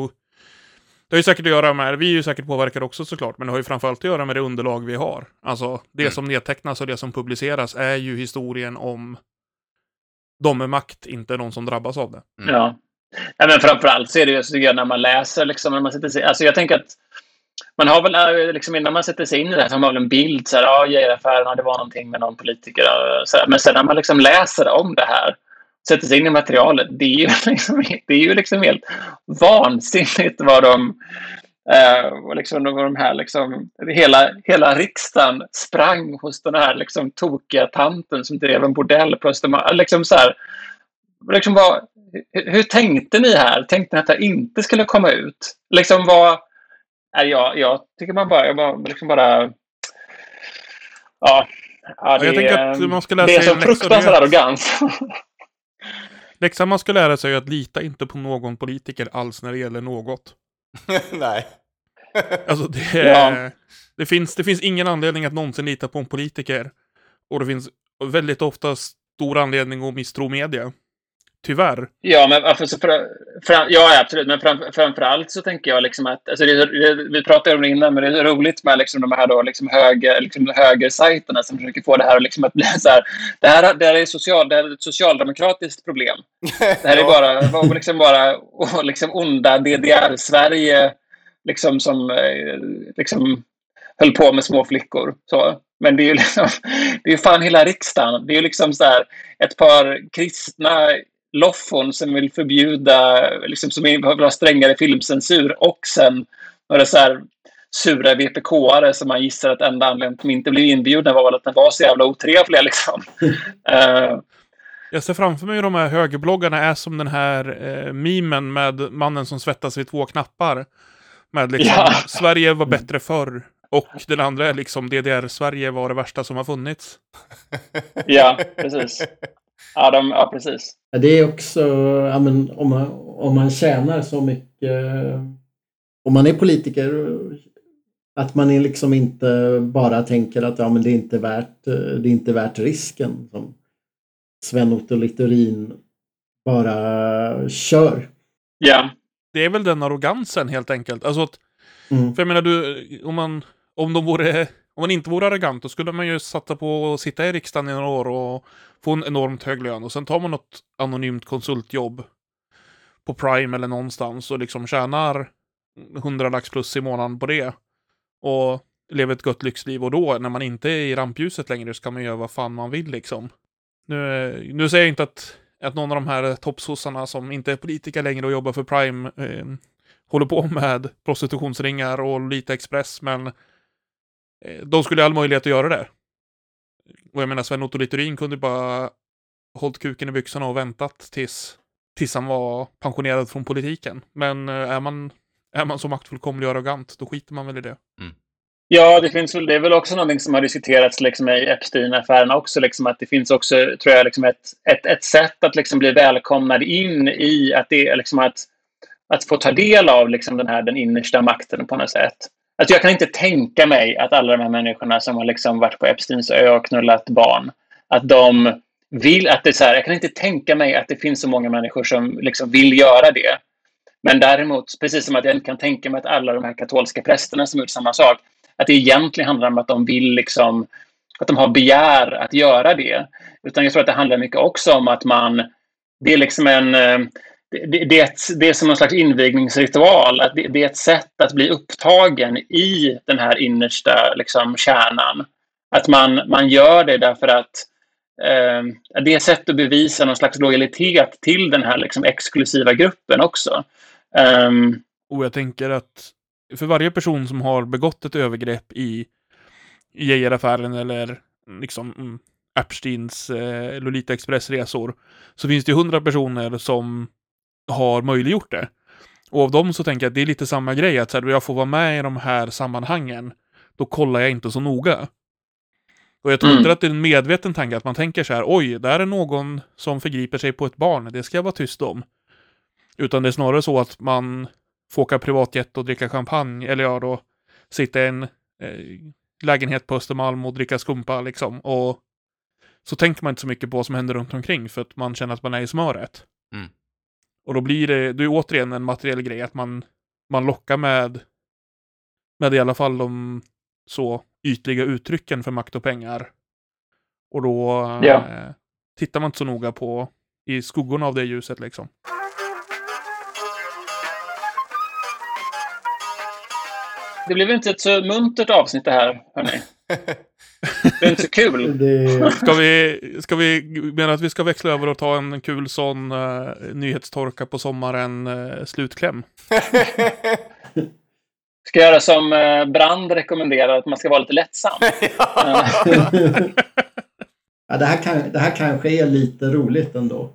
det har ju säkert att göra med, vi är ju säkert påverkade också såklart, men det har ju framförallt att göra med det underlag vi har. Alltså, det Mm. som nedtecknas och det som publiceras är ju historien om de med makt, inte de som drabbas av det. Mm. Ja ja men framförallt så är det ju så när man läser, liksom, när man sätter sig, alltså jag tänker att man har väl, eh, liksom, innan man sätter sig in i det här, så har man väl en bild, så här, ja, Geijer-affären, det var någonting med någon politiker, så här. men sen när man liksom läser om det här, sätter sig in i materialet, det är ju liksom, det är ju liksom helt vansinnigt vad de, eh, liksom, vad de här, liksom, hela, hela riksdagen sprang hos den här liksom, tokiga tanten som drev en bordell på Östermalm. Liksom så här, liksom vad, hur, hur tänkte ni här? Tänkte ni att det här inte skulle komma ut? Liksom vad... Nej, jag, jag tycker man bara... Jag bara, liksom bara ja, ja, det, jag tänker att man ska läsa det är så fruktansvärd är- arrogans. Läxan man ska lära sig är att lita inte på någon politiker alls när det gäller något. Nej. Alltså det, Ja. det, finns, det finns ingen anledning att någonsin lita på en politiker. Och det finns väldigt ofta stor anledning att misstro media. Tyvärr. Ja, men varför så för, fram, ja, absolut. Men fram, framförallt så tänker jag liksom att, alltså det, det, vi pratade om det innan, men det är roligt med liksom de här då, liksom höger, liksom högersajterna som försöker få det här liksom att bli så här. Det här, det här, är, social, det här är ett socialdemokratiskt problem. Det här är bara, var liksom bara och liksom onda DDR-Sverige liksom som eh, liksom höll på med små flickor. Så. Men det är ju liksom, det är fan hela riksdagen. Det är ju liksom så här ett par kristna loffon som vill förbjuda, liksom som vill ha strängare filmcensur och sen några så här sura VPK-are som man gissar att enda anledningen till att de inte blev inbjudna var väl att de var så jävla otrevliga liksom. Eh, Jag ser framför mig hur de här högerbloggarna är som den här eh, memen med mannen som svettas vid två knappar. Med liksom, Ja. Sverige var bättre förr. Och den andra är liksom DDR-Sverige var det värsta som har funnits. ja, precis. Ja, de, ja, precis. Ja, Det är också, ja, men, om, man, om man tjänar så mycket, om man är politiker, att man är liksom inte bara tänker att ja, men det, är inte värt, det är inte värt risken. Som Sven-Otto Littorin bara kör. Ja, Det är väl den arrogansen helt enkelt. Alltså att, Mm. för jag menar du, om man, om de vore, om man inte vore arrogant, då skulle man ju satsa på att sitta i riksdagen i några år och få en enormt hög lön. Och sen tar man något anonymt konsultjobb på Prime eller någonstans och liksom tjänar 100 lax plus i månaden på det. Och lever ett gott lyxliv. Och då, när man inte är i rampljuset längre, så kan man göra vad fan man vill liksom. Nu, nu säger jag inte att, att någon av de här toppsossarna som inte är politiker längre och jobbar för Prime eh, håller på med prostitutionsringar och lite express, men de skulle ha all möjlighet att göra det. Och jag menar, Sven-Otto Littorin kunde bara hållit kuken i byxorna och väntat tills, tills han var pensionerad från politiken. Men eh, är man, är man så maktfullkomlig och arrogant, då skiter man väl i det. Ja, det finns väl, det är väl också någonting som har diskuterats liksom, i Epstein-affären också. Liksom, att det finns också, tror jag, liksom, ett, ett, ett sätt att liksom, bli välkomnad in i att det liksom, att, att få ta del av liksom, den här den innersta makten på något sätt. Alltså, jag kan inte tänka mig att alla de här människorna som har liksom, varit på Epsteins ö och knullat barn, att de vill att det är så här, jag kan inte tänka mig att det finns så många människor som liksom vill göra det. Men däremot, precis som att jag inte kan tänka mig att alla de här katolska prästerna som gjort samma sak, att det egentligen handlar om att de vill liksom, att de har begär att göra det. Utan jag tror att det handlar mycket också om att man, det är liksom en, eh, det, det, är, ett, det är som en slags invigningsritual. Att det, det är ett sätt att bli upptagen i den här innersta liksom, kärnan. Att man, man gör det därför att eh, det är ett sätt att bevisa någon slags lojalitet till den här liksom, exklusiva gruppen också. Um, Och jag tänker att för varje person som har begått ett övergrepp i Geijeraffären eller liksom mm, Epsteins eh, Lolita Express-resor så finns det ju hundra personer som har möjliggjort det. Och av dem så tänker jag att det är lite samma grej, att så här, jag får vara med i de här sammanhangen, då kollar jag inte så noga. Och jag tror Mm. inte att det är en medveten tanke att man tänker så här, oj, där är någon som förgriper sig på ett barn, det ska jag vara tyst om. Utan det är snarare så att man får åka privatjet och dricka champagne, eller ja då, sitta i en eh, lägenhet på Östermalm och dricka skumpa liksom. Och så tänker man inte så mycket på vad som händer runt omkring för att man känner att man är i smöret. Mm. Och då blir det, det är återigen en materiell grej att man, man lockar med, med i alla fall de så ytliga uttrycken för makt och pengar. Och då Ja. eh, tittar man inte så noga på i skuggorna av det ljuset liksom. det blev inte ett så muntert avsnitt det här, hörni. Det blev inte så kul. Det, Ska vi, ska vi mena att vi ska växla över och ta en kul sån uh, nyhetstorka på sommaren uh, slutkläm? Ska jag göra som eh, Brand rekommenderar, att man ska vara lite lättsam. Ja, det, här kan, det här kanske är lite roligt ändå.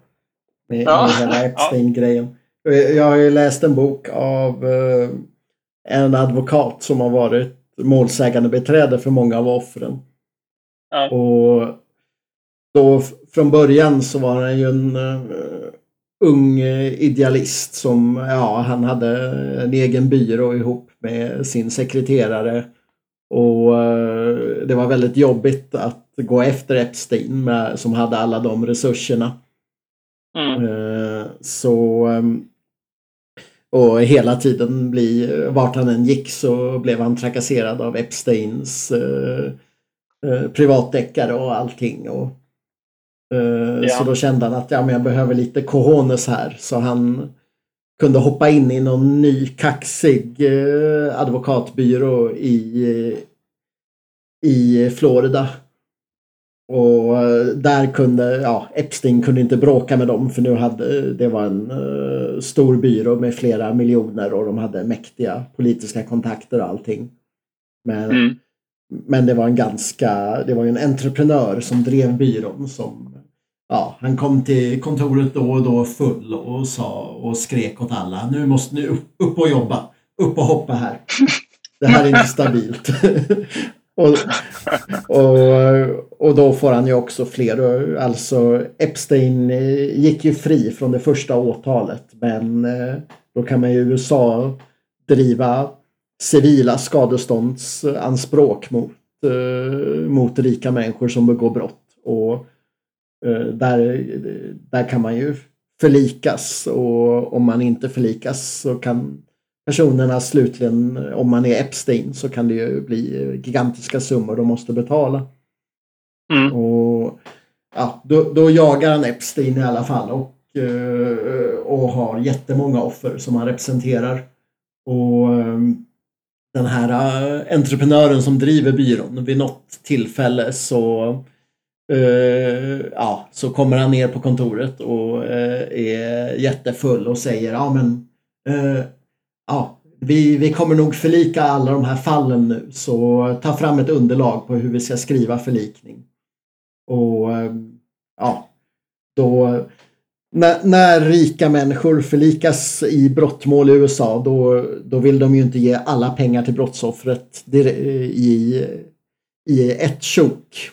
Med, Ja. med hela Epstein-grejen. Jag har ju läst en bok av en advokat som har varit målsägande beträde för många av offren. Ja. Och då från början så var han ju en eh, ung eh, idealist som, ja, han hade en egen byrå ihop med sin sekreterare. Och eh, det var väldigt jobbigt att gå efter Epstein med, som hade alla de resurserna. Mm. Eh, Så ehm, och hela tiden bli, vart han än gick så blev han trakasserad av Epsteins eh, eh, privatdeckare och allting. Och, eh, Ja. Så då kände han att ja, men jag behöver lite cojones här. Så han kunde hoppa in i någon ny kaxig eh, advokatbyrå i, i Florida. Och eh, där kunde, ja, Epstein kunde inte bråka med dem för nu hade, det var en eh, stor byrå med flera miljoner och de hade mäktiga politiska kontakter och allting. Men, Mm. Men det var en ganska, det var ju en entreprenör som drev byrån som, ja, han kom till kontoret då och då full och sa och skrek åt alla, nu måste ni upp, upp och jobba, upp och hoppa här. Det här är inte stabilt. och, och, och då får han ju också fler. Alltså Epstein eh, gick ju fri från det första åtalet. Men eh, då kan man ju i USA driva civila skadeståndsanspråk mot, eh, mot rika människor som begår brott. Och eh, där, där kan man ju förlikas och om man inte förlikas så kan personerna slutligen, om man är Epstein, så kan det ju bli gigantiska summor de måste betala. Mm. Och ja, då, då jagar han Epstein i alla fall och, eh, och har jättemånga offer som han representerar. Och eh, den här uh, entreprenören som driver byrån, vid något tillfälle så uh, ja, så kommer han ner på kontoret och uh, är jättefull och säger ja men ja, vi, vi kommer nog förlika alla de här fallen nu så ta fram ett underlag på hur vi ska skriva förlikning. Och ja, då när, när rika människor förlikas i brottmål i USA då, då vill de ju inte ge alla pengar till brottsoffret i, i ett tjok.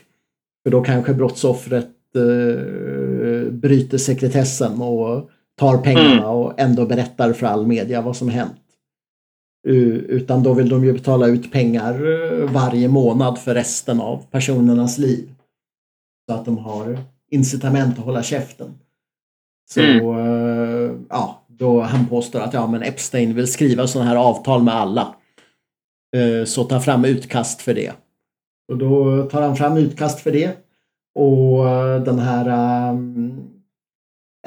För då kanske brottsoffret eh, bryter sekretessen och tar pengarna och ändå berättar för all media vad som hänt. Utan då vill de ju betala ut pengar eh, varje månad för resten av personernas liv. Så att de har incitament att hålla käften. Så eh, ja, då han påstår att ja, men Epstein vill skriva sådana här avtal med alla. Eh, Så ta fram utkast för det. Och då tar han fram utkast för det. Och eh, den här um,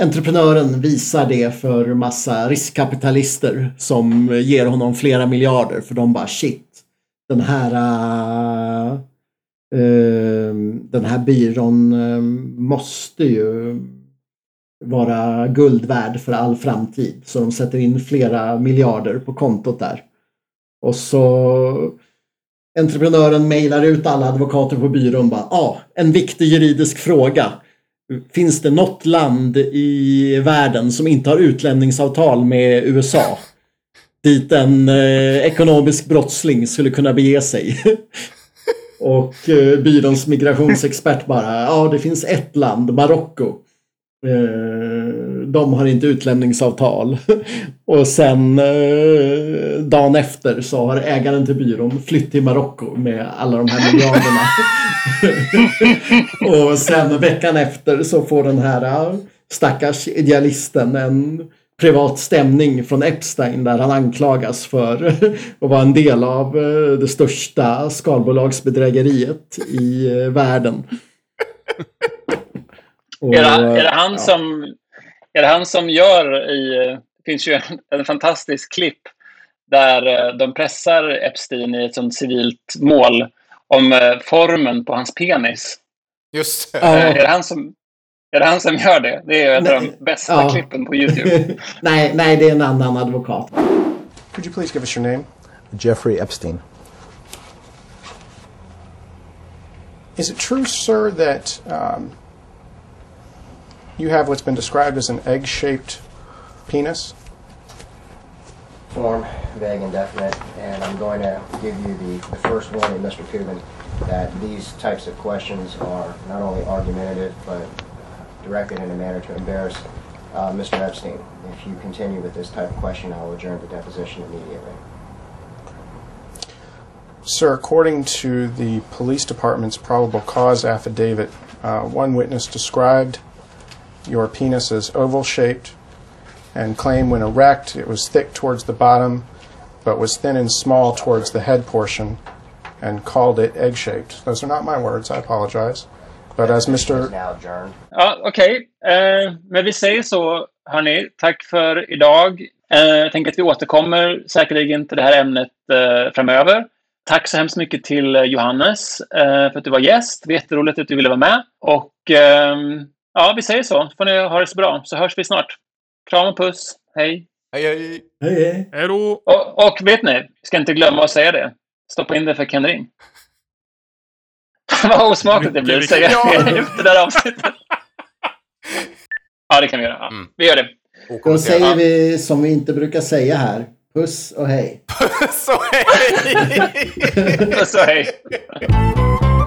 entreprenören visar det för massa riskkapitalister som ger honom flera miljarder för de bara shit. Den här uh, eh, den här byrån eh, måste ju vara guld värd för all framtid. Så de sätter in flera miljarder på kontot där. Och så entreprenören mejlar ut alla advokater på byrån bara, ja, ah, en viktig juridisk fråga. Finns det något land i världen som inte har utlämningsavtal med USA? Dit en eh, ekonomisk brottsling skulle kunna bege sig. Och eh, byråns migrationsexpert bara, ja det finns ett land, Marocko. Eh, de har inte utlämningsavtal. Och sen eh, dagen efter så har ägaren till byrån flytt till Marocko med alla de här miljarderna. och sen veckan efter så får den här eh, stackars idealisten en privat stämning från Epstein där han anklagas för att vara en del av eh, det största skalbolagsbedrägeriet i världen. Och, Är det, är det han ja. som är det han som gör i... Det finns ju en, en fantastisk klipp där eh, de pressar Epstein i ett sånt civilt mål om eh, formen på hans penis. Just det. Ja. Eh, Är, det han som, är det han som gör det? Det är ett av de bästa Ja. klippen på YouTube. nej, nej, det är en annan advokat. Could you please give us your name? Jeffrey Epstein. Is it true, sir, that um, you have what's been described as an egg shaped penis? Form, vague, indefinite, and I'm going to give you the, the first warning, Mr. Coogan, that these types of questions are not only argumentative, but directed in a manner to embarrass uh, Mr. Epstein. If you continue with this type of question, I will adjourn the deposition immediately. Sir, according to the police department's probable cause affidavit, uh, one witness described your penis is oval shaped and claimed when erect it was thick towards the bottom but was thin and small towards the head portion and called it egg shaped. Those are not my words, I apologize. But as Mr. now adjourned. Ja, okej. Eh, men vi säger så, hörni. Tack för idag. Eh, jag tänker att vi återkommer säkerligen till det här ämnet eh, framöver. Tack så hemskt mycket till eh, Johannes eh, för att du var gäst. Det var jätteroligt att du ville vara med. Och ehm, ja, vi säger så. får ni ha det så bra, så hörs vi snart. Kram och puss. Hej. Hej, hej. Hej, hej. Hej då! Och, och vet ni, ska inte glömma att säga det. Stoppa in det för Ken Ring. Vad osmakligt det blir att säga Ja. det efter det här avsnittet. Ja, det kan vi göra. Ja, Mm. Vi gör det. Då säger vi som vi inte brukar säga här. Puss och hej. Så hej! Puss och hej.